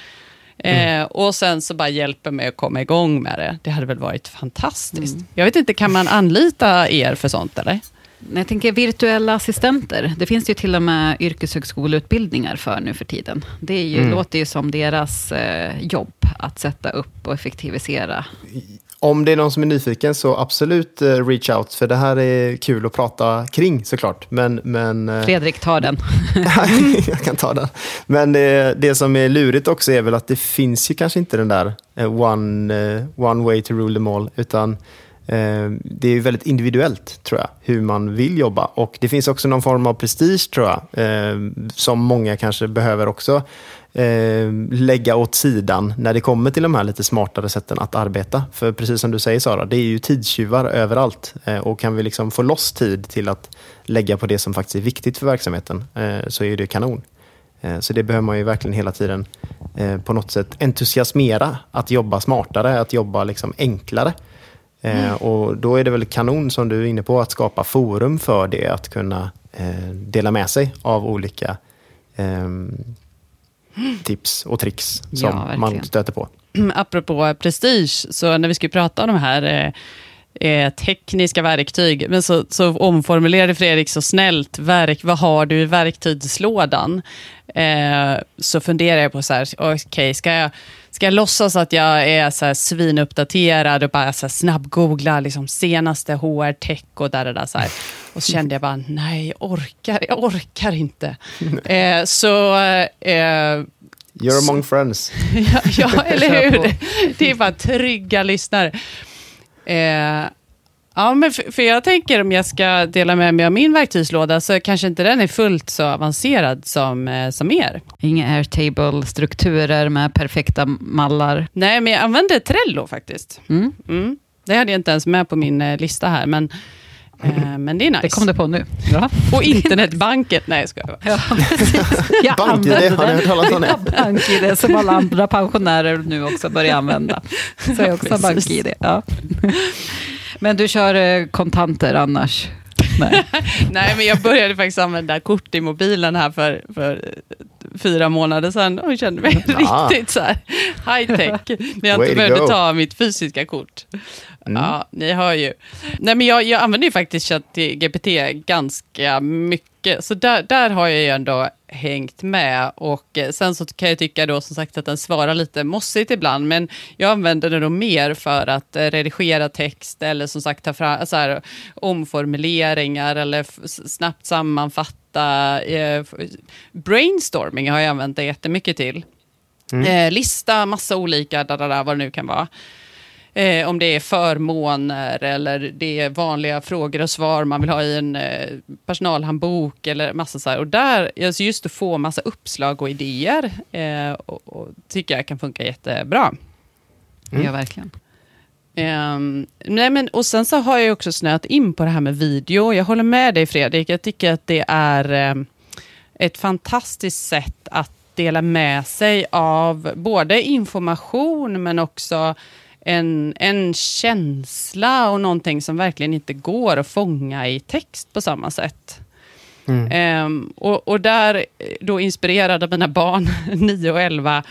Eh, och sen så bara hjälper mig att komma igång med det. Det hade väl varit fantastiskt. Jag vet inte, kan man anlita er för sånt eller? Jag tänker virtuella assistenter. Det finns ju till och med yrkeshögskoleutbildningar för nu för tiden. Det är ju, låter ju som deras eh, jobb att sätta upp och effektivisera. Om det är någon som är nyfiken så absolut eh, reach out, för det här är kul att prata kring såklart. Men, men eh, Fredrik tar den. [laughs] jag kan ta den. Men det, det som är lurigt också är väl att det finns ju kanske inte den där eh, one, eh, one way to rule them all, utan eh, det är väldigt individuellt tror jag, hur man vill jobba. Och det finns också någon form av prestige tror jag, eh, som många kanske behöver också eh, lägga åt sidan när det kommer till de här lite smartare sätten att arbeta. För precis som du säger Sara, det är ju tidstjuvar överallt. Eh, och kan vi liksom få loss tid till att lägga på det som faktiskt är viktigt för verksamheten eh, så är det kanon. Så det behöver man ju verkligen hela tiden på något sätt entusiasmera att jobba smartare, att jobba liksom enklare. Eh, Och då är det väl kanon som du är inne på att skapa forum för det, att kunna dela med sig av olika ehm, tips och tricks Ja, som verkligen. man stöter på. apropå prestige, så när vi skulle prata om de här eh, eh, tekniska verktyg, men så, så omformulerade Fredrik så snällt, verk, vad har du i verktygslådan? Eh, så funderar jag på så här, okej, ska, jag, ska jag låtsas att jag är så här svinuppdaterad och bara så här snabbgoogla liksom senaste HR-tech och där, där, där så här. Och så kände jag bara, nej, jag orkar, jag orkar inte. [laughs] Eh, så eh, You're among friends. [laughs] Ja, ja [laughs] eller hur? Det är bara trygga lyssnare. Eh, ja, men för, för jag tänker om jag ska dela med mig av min verktygslåda, så kanske inte den är fullt så avancerad som, eh, som er. Inga airtable-strukturer med perfekta mallar. Nej, men jag använder Trello faktiskt. Mm. Mm. Det hade jag inte ens med på min eh, lista här, men, eh, [laughs] men det är nice. Det kom du på nu. Ja. Och [laughs] internetbanken. Nej, jag skojar. Ja. [laughs] Jag BankID, har ni hört talas om det? Ja, BankID som alla andra pensionärer nu också börjar använda. Så jag också Precis. BankID. Ja. Men du kör eh, kontanter annars? Nej. [laughs] Nej, men jag började faktiskt använda kort i mobilen här för, för eh, fyra månader sedan och kände mig Ah. riktigt så här high tech. [laughs] när jag Way inte behövde ta mitt fysiska kort. Mm. Ja, ni hör ju. Nej, men jag, jag använder ju faktiskt ChatGPT ganska mycket, så där, där har jag ju ändå hängt med. Och eh, sen så kan jag tycka då som sagt att den svarar lite mossigt ibland, men jag använder den då mer för att eh, redigera text eller som sagt ta fram så här, omformuleringar eller snabbt sammanfatta. Eh, brainstorming har jag använt det jättemycket till. Eh, lista massa olika, da, da, da, vad det nu kan vara. Eh, om det är förmåner eller det är vanliga frågor och svar man vill ha i en eh, personalhandbok eller massa så här. Och där, alltså just att få massa uppslag och idéer eh, och, och tycker jag kan funka jättebra. Ja, verkligen. Ehm, nej men, och sen så har jag också snöat in på det här med video. Jag håller med dig Fredrik, jag tycker att det är ehm, ett fantastiskt sätt att dela med sig av både information men också en, en känsla och någonting som verkligen inte går att fånga i text på samma sätt. Ehm, och, och där, då inspirerad av mina barn, [laughs] 9 och 11,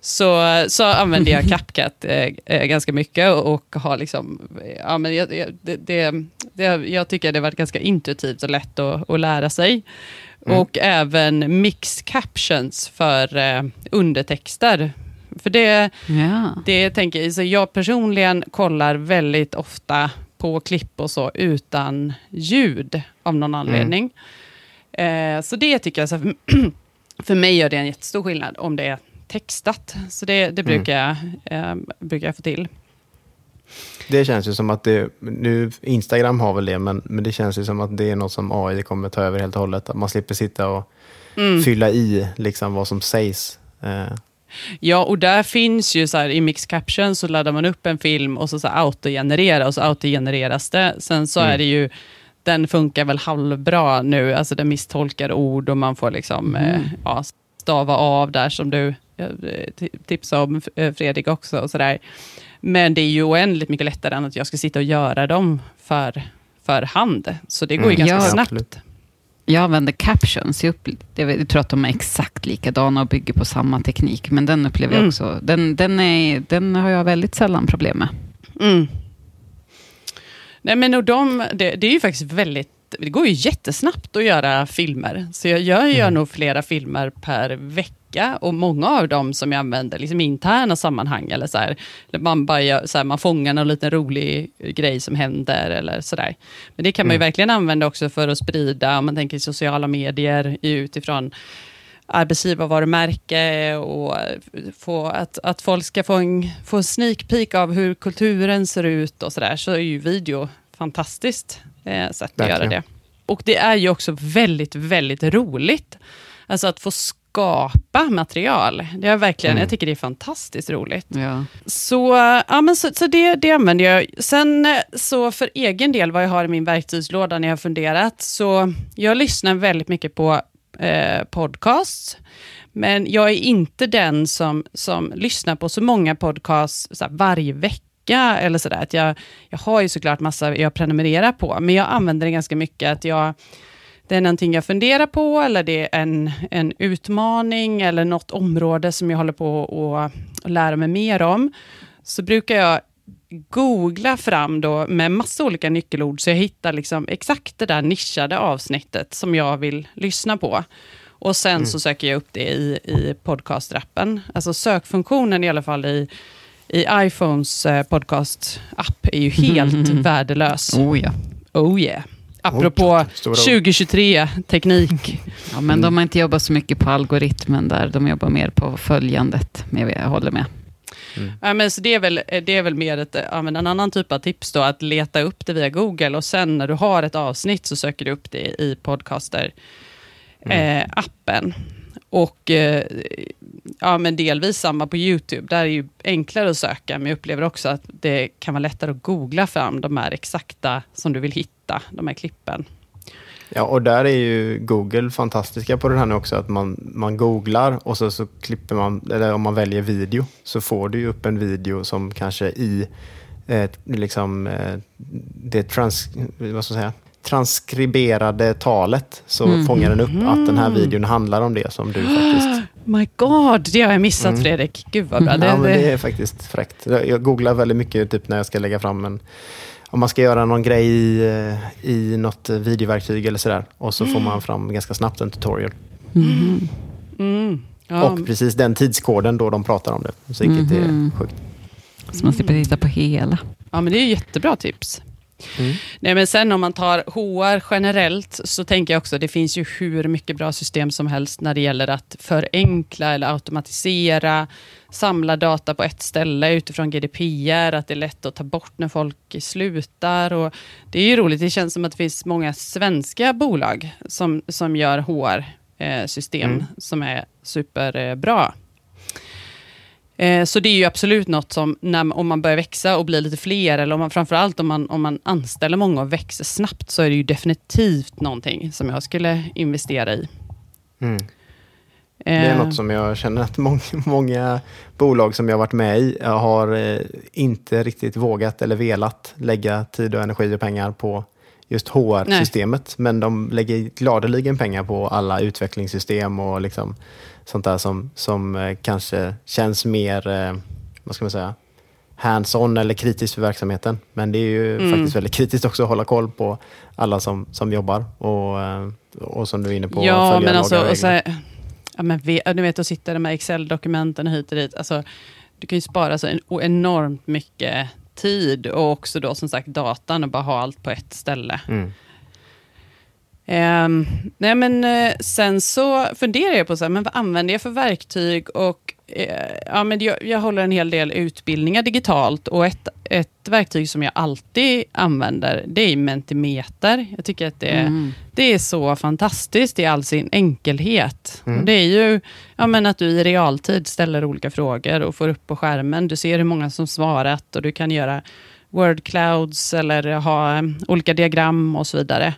så, så använder jag [laughs] CapCut eh, eh, ganska mycket och, och har liksom, ja, men jag, det, det, det, jag tycker det varit ganska intuitivt och lätt att, att lära sig. Och även mix captions för eh, undertexter För det, Ja. det tänker jag, så jag personligen kollar väldigt ofta på klipp och så utan ljud av någon anledning. Eh, så det tycker jag, så här, [clears throat] för mig gör det en jättestor skillnad om det är textat. Så det, det brukar, jag, eh, brukar jag få till. Det känns ju som att det, nu Instagram har väl det, men, men det känns ju som att det är något som AI kommer ta över helt och hållet. Att man slipper sitta och Mm. fylla i liksom vad som sägs. Eh, Ja, och där finns ju så här, i Mix Caption så laddar man upp en film och så, så här, autogenerera och så autogenereras det. Sen så Mm. är det ju, den funkar väl halvbra nu, alltså den misstolkar ord och man får liksom eh, ja, stava av där som du eh, ti- tipsade om eh, Fredrik också och sådär. Men det är ju oändligt mycket lättare än att jag ska sitta och göra dem för, för hand. Så det går ju Mm. ganska Ja, snabbt. absolut. Jag använder captions. Jag, upp, jag tror att de är exakt likadana och bygger på samma teknik. Men den upplever jag Mm. också. Den, den, är, den har jag väldigt sällan problem med. Mm. Nej, men och de, det, det är ju faktiskt väldigt, det går ju jättesnabbt att göra filmer. Så jag gör, gör nog flera filmer per vecka och många av dem som jag använder liksom i interna sammanhang eller så här, man, bara gör, så här, man fångar någon liten rolig grej som händer eller sådär. Men det kan man ju verkligen använda också för att sprida, om man tänker sociala medier utifrån arbetsgivarvarumärke och få, att, att folk ska få en, få en sneak peek av hur kulturen ser ut och sådär, så är ju video fantastiskt eh, sätt att göra Verkligen. det. Och det är ju också väldigt, väldigt roligt. Alltså att få skapa material. Det är verkligen, Mm. jag tycker det är fantastiskt roligt. Ja. Så, ja, men så, så det, det använder jag. Sen eh, så för egen del, vad jag har i min verktygslåda när jag har funderat, så jag lyssnar väldigt mycket på eh, podcasts, men jag är inte den som, som lyssnar på så många podcasts så här, varje vecka, eller sådär. Att jag, jag har ju såklart massa jag prenumererar på, men jag använder det ganska mycket, att jag det är någonting jag funderar på, eller det är en, en utmaning, eller något område som jag håller på att lära mig mer om, så brukar jag googla fram då med massa olika nyckelord, så jag hittar liksom exakt det där nischade avsnittet som jag vill lyssna på. Och sen så söker jag upp det i, i podcastrappen. Alltså sökfunktionen i alla fall i, i iPhones eh, podcast-app är ju helt [laughs] värdelös. Oh ja. Oh yeah. Apropå stora ord. 2023-teknik. ja. Men de har inte jobbat så mycket på algoritmen där. De jobbar mer på följandet. Men jag håller med. Ja, men så det, är väl, det är väl mer ett, ja, men en annan typ av tips då, att leta upp det via Google och sen när du har ett avsnitt så söker du upp det i podcaster-appen och eh, ja, men delvis samma på YouTube. Där är det ju enklare att söka, men jag upplever också att det kan vara lättare att googla fram de här exakta som du vill hitta, de här klippen. Ja, och där är ju Google fantastiska på det här nu också, att man, man googlar och så, så klipper man, eller om man väljer video, så får du ju upp en video som kanske i eh, liksom, eh, det trans, vad ska jag säga, transkriberade talet så fångar den upp att den här videon handlar om det som du faktiskt... [gasps] My God, det har jag missat Fredrik. Gud vad bra. Det, ja, det, det är faktiskt fräckt. Jag googlar väldigt mycket typ när jag ska lägga fram en om man ska göra någon grej i, eh, i något videoverktyg eller sådär. Och så får man fram ganska snabbt en tutorial. mm, ja. Och precis den tidskoden då de pratar om det. Så vilket är sjukt. Så man slipper titta på hela. Ja, men det är jättebra tips. Mm. Nej, men sen om man tar HR generellt, så tänker jag också, det finns ju hur mycket bra system som helst när det gäller att förenkla eller automatisera, samla data på ett ställe utifrån GDPR, att det är lätt att ta bort när folk slutar. Och det är ju roligt, det känns som att det finns många svenska bolag som, som gör HR-system Mm. som är superbra. Eh, Så det är ju absolut något som, när, om man börjar växa och blir lite fler, eller om man, framförallt om man, om man anställer många och växer snabbt, så är det ju definitivt någonting som jag skulle investera i. Mm. Det är Eh, något som jag känner att [laughs] många, många bolag som jag varit med i eh, har inte riktigt vågat eller velat lägga tid och energi och pengar på just HR-systemet. Men de lägger gladeligen pengar på alla utvecklingssystem och liksom sånt där som, som eh, kanske känns mer, eh, vad ska man säga, hands-on eller kritiskt för verksamheten. Men det är ju Mm. faktiskt väldigt kritiskt också att hålla koll på alla som, som jobbar och, eh, och som du är inne på, Ja, följa men alltså, och så, ja, men, ja, du vet, att sitta med Excel-dokumenten hit och dit. Alltså, du kan ju spara så en, enormt mycket tid och också då som sagt datan och bara ha allt på ett ställe. Mm. Ehm, nej men eh, sen så funderar jag på så här, men vad använder jag för verktyg och ja, men jag, jag håller en hel del utbildningar digitalt och ett, ett verktyg som jag alltid använder det är Mentimeter. Jag tycker att det, Mm. det är så fantastiskt i all sin enkelhet. Och det är ju ja, men att du i realtid ställer olika frågor och får upp på skärmen. Du ser hur många som svarat och du kan göra word clouds eller ha eh, olika diagram och så vidare.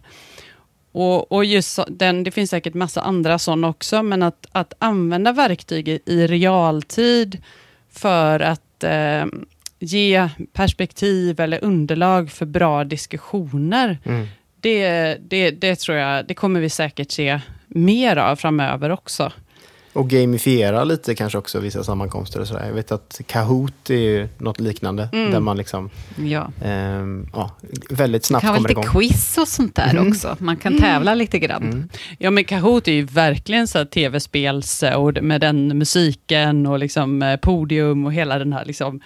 Och, och just den, det finns säkert massa andra sådana också, men att, att använda verktyg i, i realtid för att eh, ge perspektiv eller underlag för bra diskussioner, Mm. det, det, det tror jag, det kommer vi säkert se mer av framöver också. Och gamifiera lite kanske också vissa sammankomster och sådär. Jag vet att Kahoot är ju något liknande. Mm. Där man liksom Ja. ehm, ja, väldigt snabbt kan ha kommer lite igång. quiz och sånt där Mm. också. Man kan tävla lite grann. Mm. Ja, men Kahoot är ju verkligen så här tv-spelsord med den musiken och liksom eh, podium och hela den här liksom eh,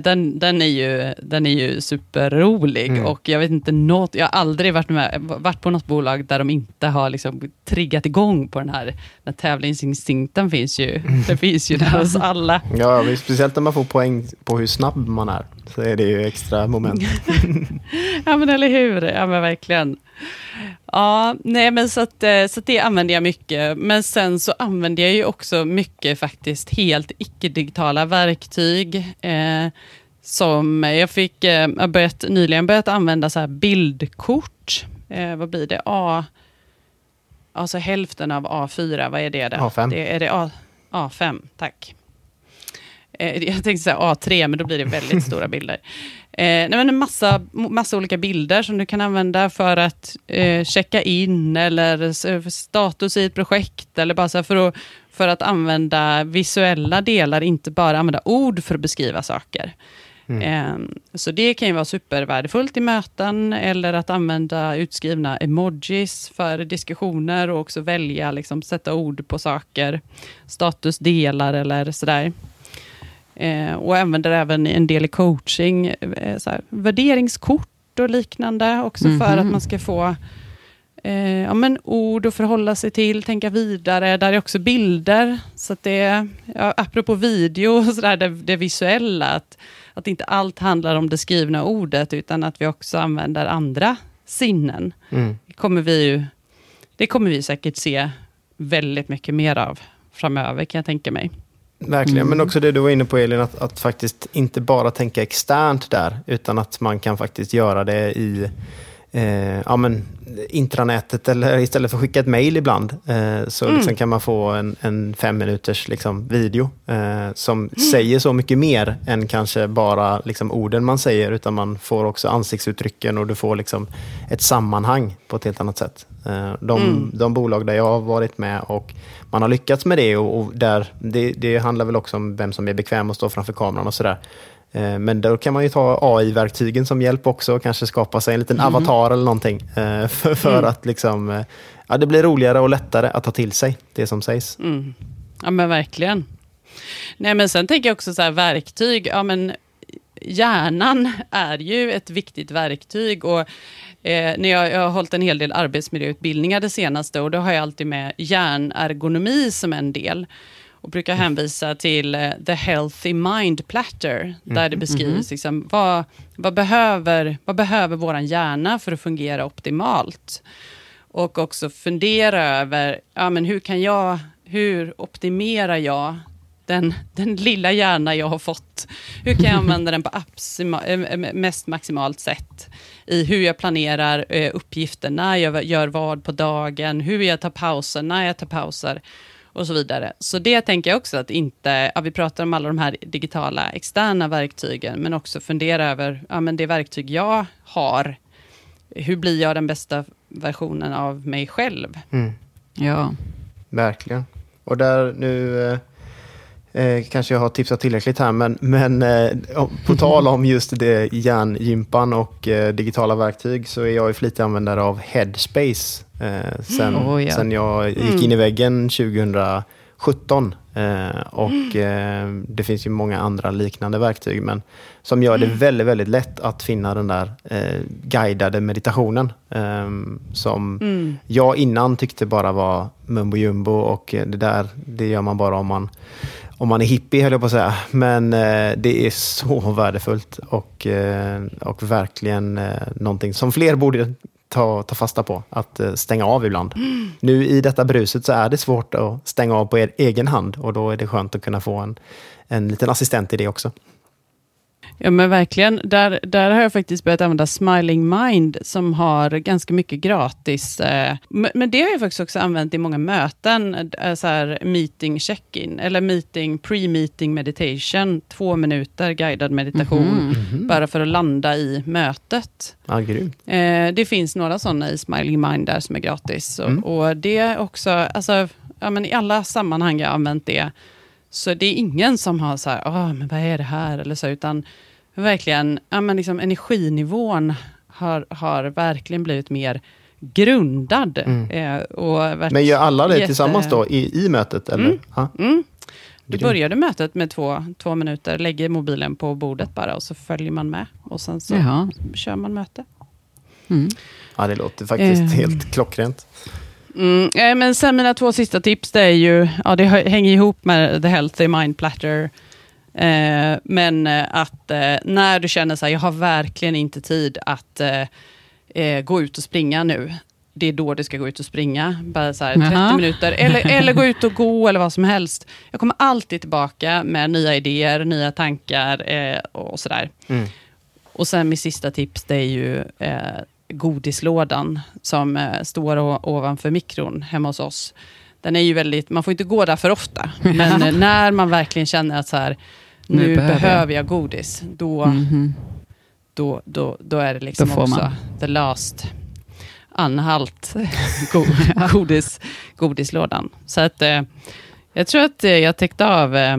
den, den, är ju, den är ju superrolig Mm. och jag vet inte något, jag har aldrig varit, med, varit på något bolag där de inte har liksom triggat igång på den här, den här tävlingsinstinkten finns ju, det finns ju där [laughs] hos alla. Ja, speciellt när man får poäng på hur snabb man är. Så är det ju extra moment. [laughs] Ja men eller hur, ja men verkligen. Ja, nej men så att, eh, så att det använder jag mycket. Men sen så använder jag ju också mycket faktiskt helt icke-digitala verktyg. Eh, som jag fick, eh, jag börjat, nyligen börjat använda så här bildkort. Eh, vad blir det? A, alltså hälften av A4, vad är det? Där? A5. Det, är det A, A5, tack. Eh, jag tänkte säga A3, men då blir det väldigt [laughs] stora bilder. Eh, nej, men en massa, massa olika bilder som du kan använda för att eh, checka in eller s- status i ett projekt. Eller bara för, att, för att använda visuella delar, inte bara använda ord för att beskriva saker. Eh, så det kan ju vara supervärdefullt i möten eller att använda utskrivna emojis för diskussioner och också välja, liksom, sätta ord på saker, statusdelar eller sådär. Eh, och använder även en del i coaching, eh, så här, värderingskort och liknande, också för att man ska få eh, ja, men ord att förhålla sig till, tänka vidare. Där är också bilder, så att det, ja, apropå video, så där, det, det visuella, att, att inte allt handlar om det skrivna ordet, utan att vi också använder andra sinnen. Mm. Det kommer vi ju, det kommer vi säkert se väldigt mycket mer av framöver, kan jag tänka mig. Verkligen, men också det du var inne på Elin, att, att faktiskt inte bara tänka externt där, utan att man kan faktiskt göra det i eh, ja, men, intranätet eller istället för att skicka ett mejl ibland. Eh, så liksom kan man få en, en fem minuters liksom, video eh, som säger så mycket mer än kanske bara liksom, orden man säger, utan man får också ansiktsuttrycken och du får liksom, ett sammanhang på ett helt annat sätt. Eh, de, de bolag där jag har varit med och man har lyckats med det och, och där, det, det handlar väl också om vem som är bekväm att stå framför kameran och sådär. Eh, Men då kan man ju ta AI-verktygen som hjälp också och kanske skapa sig en liten avatar eller någonting. eh, För, för att liksom, eh, ja, det blir roligare och lättare att ta till sig det som sägs. Mm. Ja men verkligen. Nej men sen tänker jag också så här verktyg, ja men hjärnan är ju ett viktigt verktyg och eh, när jag, jag har hållit en hel del arbetsmiljöutbildningar det senaste och då har jag alltid med hjärnergonomi som en del och brukar hänvisa till eh, The Healthy Mind Platter, där det beskrivs liksom, vad, vad, behöver, vad behöver vår hjärna för att fungera optimalt? Och också fundera över, ja, men hur kan jag, hur optimerar jag den, [laughs] den lilla hjärna jag har fått? Hur kan jag [laughs] använda den på eh, mest maximalt sätt? I hur jag planerar eh, uppgifter, när jag gör vad på dagen, hur jag tar pauser, när jag tar pauser och så vidare. Så det tänker jag också att inte, ja, vi pratar om alla de här digitala externa verktygen, men också fundera över, ja men det verktyg jag har, hur blir jag den bästa versionen av mig själv? Mm. Ja. Verkligen. Och där nu, eh, kanske jag har tipsat tillräckligt här, men, men eh, på tal om just det järngympan och eh, digitala verktyg så är jag ju flitig användare av Headspace eh, sen, Oh, ja. sen jag gick in i väggen 2017. Eh, och eh, det finns ju många andra liknande verktyg, men som gör det väldigt, väldigt lätt att finna den där eh, guidade meditationen. Som jag innan tyckte bara var mumbo jumbo och det där, det gör man bara om man om man är hippie höll jag på att säga. Men eh, det är så värdefullt och, eh, och verkligen eh, någonting som fler borde ta, ta fasta på. Att eh, stänga av ibland. Nu i detta bruset så är det svårt att stänga av på er egen hand och då är det skönt att kunna få en, en liten assistent i det också. Ja men verkligen. Där, där har jag faktiskt börjat använda Smiling Mind som har ganska mycket gratis. Eh, men det har jag faktiskt också använt i många möten. Eh, så här meeting check-in eller meeting pre-meeting meditation. Två minuter guidad meditation. Bara för att landa i mötet. Grymt. Eh, det finns några sådana i Smiling Mind där som är gratis. Och, och det är också, alltså, ja, men i alla sammanhang jag har använt det, så det är ingen som har så här, Åh, men vad är det här? Eller så, utan verkligen, ja, men liksom energinivån har, har verkligen blivit mer grundad. Eh, och Men gör alla det jätte- tillsammans då i, i mötet? Eller? Ja. Mm. Du började mötet med två, två minuter, lägger mobilen på bordet bara och så följer man med. Och sen så Jaha. kör man möte. ja, det låter faktiskt Eh. helt klockrent. Mm, eh, men sen mina två sista tips, det är ju, ja det hänger ihop med The Healthy Mind Platter. Eh, men eh, att eh, när du känner så här, jag har verkligen inte tid att eh, gå ut och springa nu. Det är då du ska gå ut och springa, bara så här 30 Jaha. minuter. Eller, eller gå ut och gå eller vad som helst. Jag kommer alltid tillbaka med nya idéer, nya tankar eh, och sådär. Mm. Och sen mitt sista tips, det är ju eh, godislådan som eh, står ovanför mikron hemma hos oss. Den är ju väldigt, man får inte gå där för ofta, [laughs] men när man verkligen känner att så här, nu, Nu behöver, jag. godis, då, Mhm. då, då, då är det liksom också man. the last anhalt, [laughs] go, godis, godislådan. Så att eh, jag tror att eh, jag täckte av eh,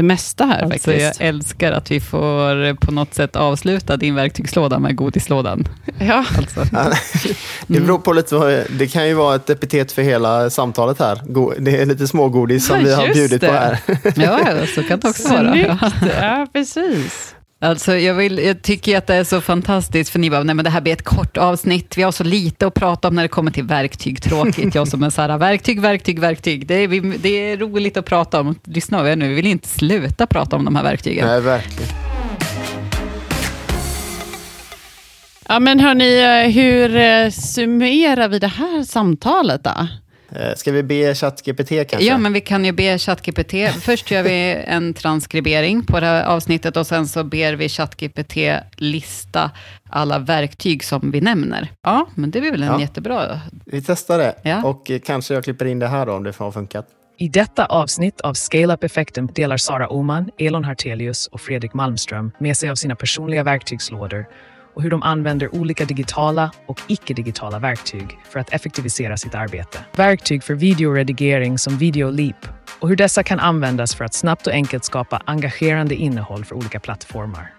det mesta här Alltså, jag faktiskt. älskar att vi får på något sätt avsluta din verktygslåda med godislådan. Ja. [laughs] Alltså. Det beror på lite vad, det kan ju vara ett epitet för hela samtalet här. Det är lite smågodis som Ja, vi har bjudit på det. här. Ja, så kan det också vara. Snyggt! Ja, precis. Alltså, jag, vill, jag tycker att det är så fantastiskt, för ni bara, nej men det här blir ett kort avsnitt, vi har så lite att prata om när det kommer till verktyg, tråkigt. Jag som är så här, verktyg, verktyg, verktyg. Det är, vi, det är roligt att prata om. Lyssna av er nu, vi vill inte sluta prata om de här verktygen. Nej, verkligen. Ja, men hörni, eh, hur eh, summerar vi det här samtalet då? Eh, Ska vi be ChatGPT kanske? Ja, men vi kan ju be ChatGPT. Först gör vi en transkribering på det här avsnittet och sen så ber vi ChatGPT lista alla verktyg som vi nämner. Ja, men det är väl en Ja. jättebra... Vi testar det. Ja. Och eh, kanske jag klipper in det här då om det har funkat. I detta avsnitt av Scale Up-effekten delar Sara Oman, Elon Hartelius och Fredrik Malmström med sig av sina personliga verktygslådor och hur de använder olika digitala och icke-digitala verktyg för att effektivisera sitt arbete. Verktyg för videoredigering som Videoleap och hur dessa kan användas för att snabbt och enkelt skapa engagerande innehåll för olika plattformar.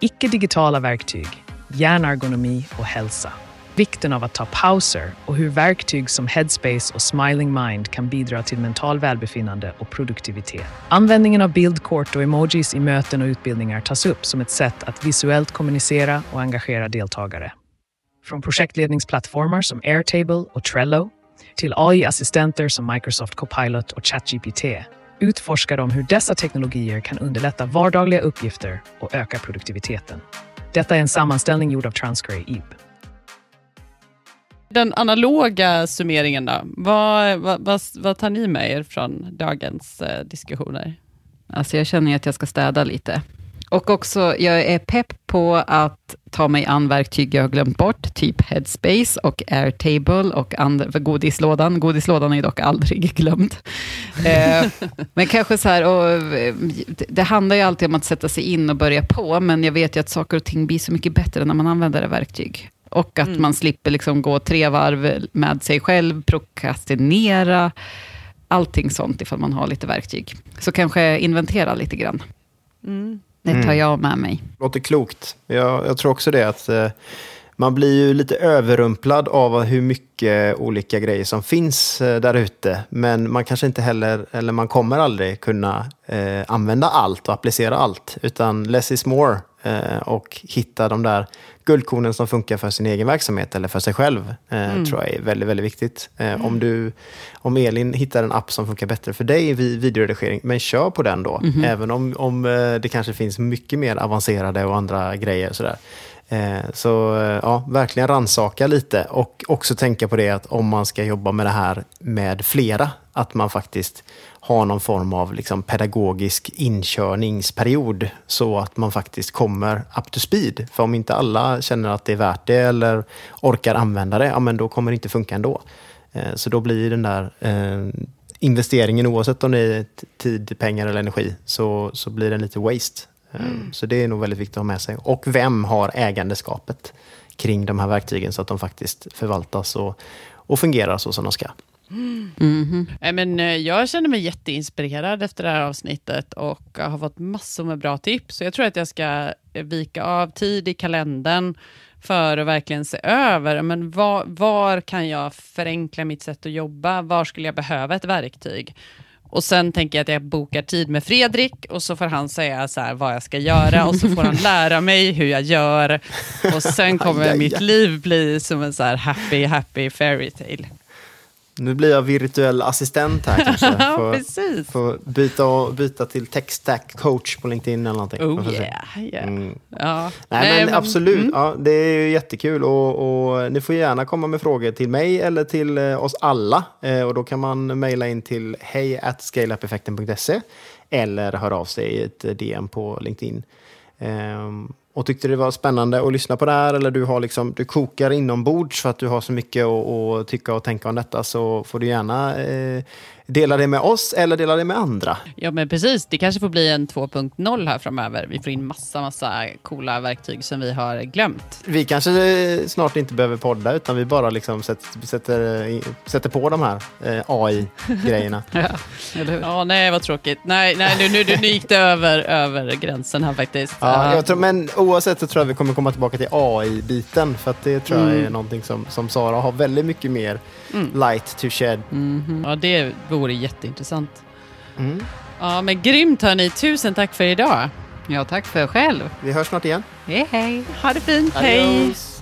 Icke-digitala verktyg, hjärnergonomi och hälsa. Vikten av att ta pauser och hur verktyg som Headspace och Smiling Mind kan bidra till mental välbefinnande och produktivitet. Användningen av bildkort och emojis i möten och utbildningar tas upp som ett sätt att visuellt kommunicera och engagera deltagare. Från projektledningsplattformar som Airtable och Trello till AI-assistenter som Microsoft Copilot och ChatGPT utforskar de hur dessa teknologier kan underlätta vardagliga uppgifter och öka produktiviteten. Detta är en sammanställning gjord av Transcray EAP. Den analoga summeringen då? Vad, vad, vad, vad tar ni med er från dagens eh, diskussioner? Alltså jag känner ju att jag ska städa lite. Och också, jag är pepp på att ta mig an verktyg jag har glömt bort, typ Headspace och Airtable och and- godislådan. Godislådan är dock aldrig [laughs] glömd. eh, men kanske så här, och, det- det handlar ju alltid om att sätta sig in och börja på, men jag vet ju att saker och ting blir så mycket bättre när man använder det verktyg. Och att man slipper liksom gå tre varv med sig själv, prokrastinera, allting sånt ifall man har lite verktyg. Så kanske inventera lite grann. Mm. Det tar jag med mig. Låter klokt. Jag, jag tror också det att eh, man blir ju lite överrumplad av hur mycket olika grejer som finns eh, där ute. Men man kanske inte heller, eller man kommer aldrig kunna eh, använda allt och applicera allt. Utan less is more. Eh, och hitta de där guldkornen som funkar för sin egen verksamhet eller för sig själv. Eh, tror jag är väldigt, väldigt viktigt. Eh, om, du, om Elin hittar en app som funkar bättre för dig vid videoredigering, men kör på den då. Även om, om eh, det kanske finns mycket mer avancerade och andra grejer. Sådär. Eh, Så eh, ja, verkligen ransaka lite och också tänka på det att om man ska jobba med det här med flera, att man faktiskt har någon form av liksom pedagogisk inkörningsperiod så att man faktiskt kommer up to speed. För om inte alla känner att det är värt det eller orkar använda det, ja men då kommer det inte funka ändå. Eh, Så då blir den där eh, investeringen, oavsett om det är tid, pengar eller energi, så, så blir den lite waste. Eh, Så det är nog väldigt viktigt att ha med sig. Och vem har ägandeskapet kring de här verktygen så att de faktiskt förvaltas och, och fungerar så som de ska. Nej, men, eh, jag känner mig jätteinspirerad efter det här avsnittet och har fått massor med bra tips. Så jag tror att jag ska eh, vika av tid i kalendern för att verkligen se över men var, var kan jag förenkla mitt sätt att jobba? Var skulle jag behöva ett verktyg? Och sen tänker jag att jag bokar tid med Fredrik och så får han säga så vad jag ska göra och så får han lära mig hur jag gör. Och sen kommer mitt liv bli som en så happy, happy fairy tale. Nu blir jag virtuell assistent här kanske. [laughs] Får, precis. får byta, byta till tech stack coach på LinkedIn eller någonting. Oh yeah. yeah. Mm. Ja. Nej, men absolut, mm. ja, det är jättekul och, och ni får gärna komma med frågor till mig eller till eh, oss alla. Eh, och då kan man mejla in till hej eller höra av sig i ett DM på LinkedIn. Ehm, och tyckte det var spännande att lyssna på det här eller du, har liksom, du kokar inombords för att du har så mycket att, att tycka och tänka om detta så får du gärna eh, dela det med oss eller dela det med andra. Ja, men precis. Det kanske får bli en 2.0 här framöver. Vi får in massa, massa coola verktyg som vi har glömt. Vi kanske eh, snart inte behöver podda utan vi bara liksom sätter, sätter, i- sätter på de här eh, AI-grejerna. [laughs] Hur? Ja, nej, vad tråkigt. Nej, nej nu, nu, nu gick det över, över gränsen här faktiskt. Ja, Ja. jag tror, men oavsett så tror jag vi kommer komma tillbaka till AI-biten för att det tror jag Mm. är någonting som, som Sara har väldigt mycket mer light to shed. Ja, det vore jätteintressant. Mm. Ja, men grymt hörni. Tusen tack för idag. Ja, tack för själv. Vi hörs snart igen. Hej, hej. Ha det fint. Hej! Adios.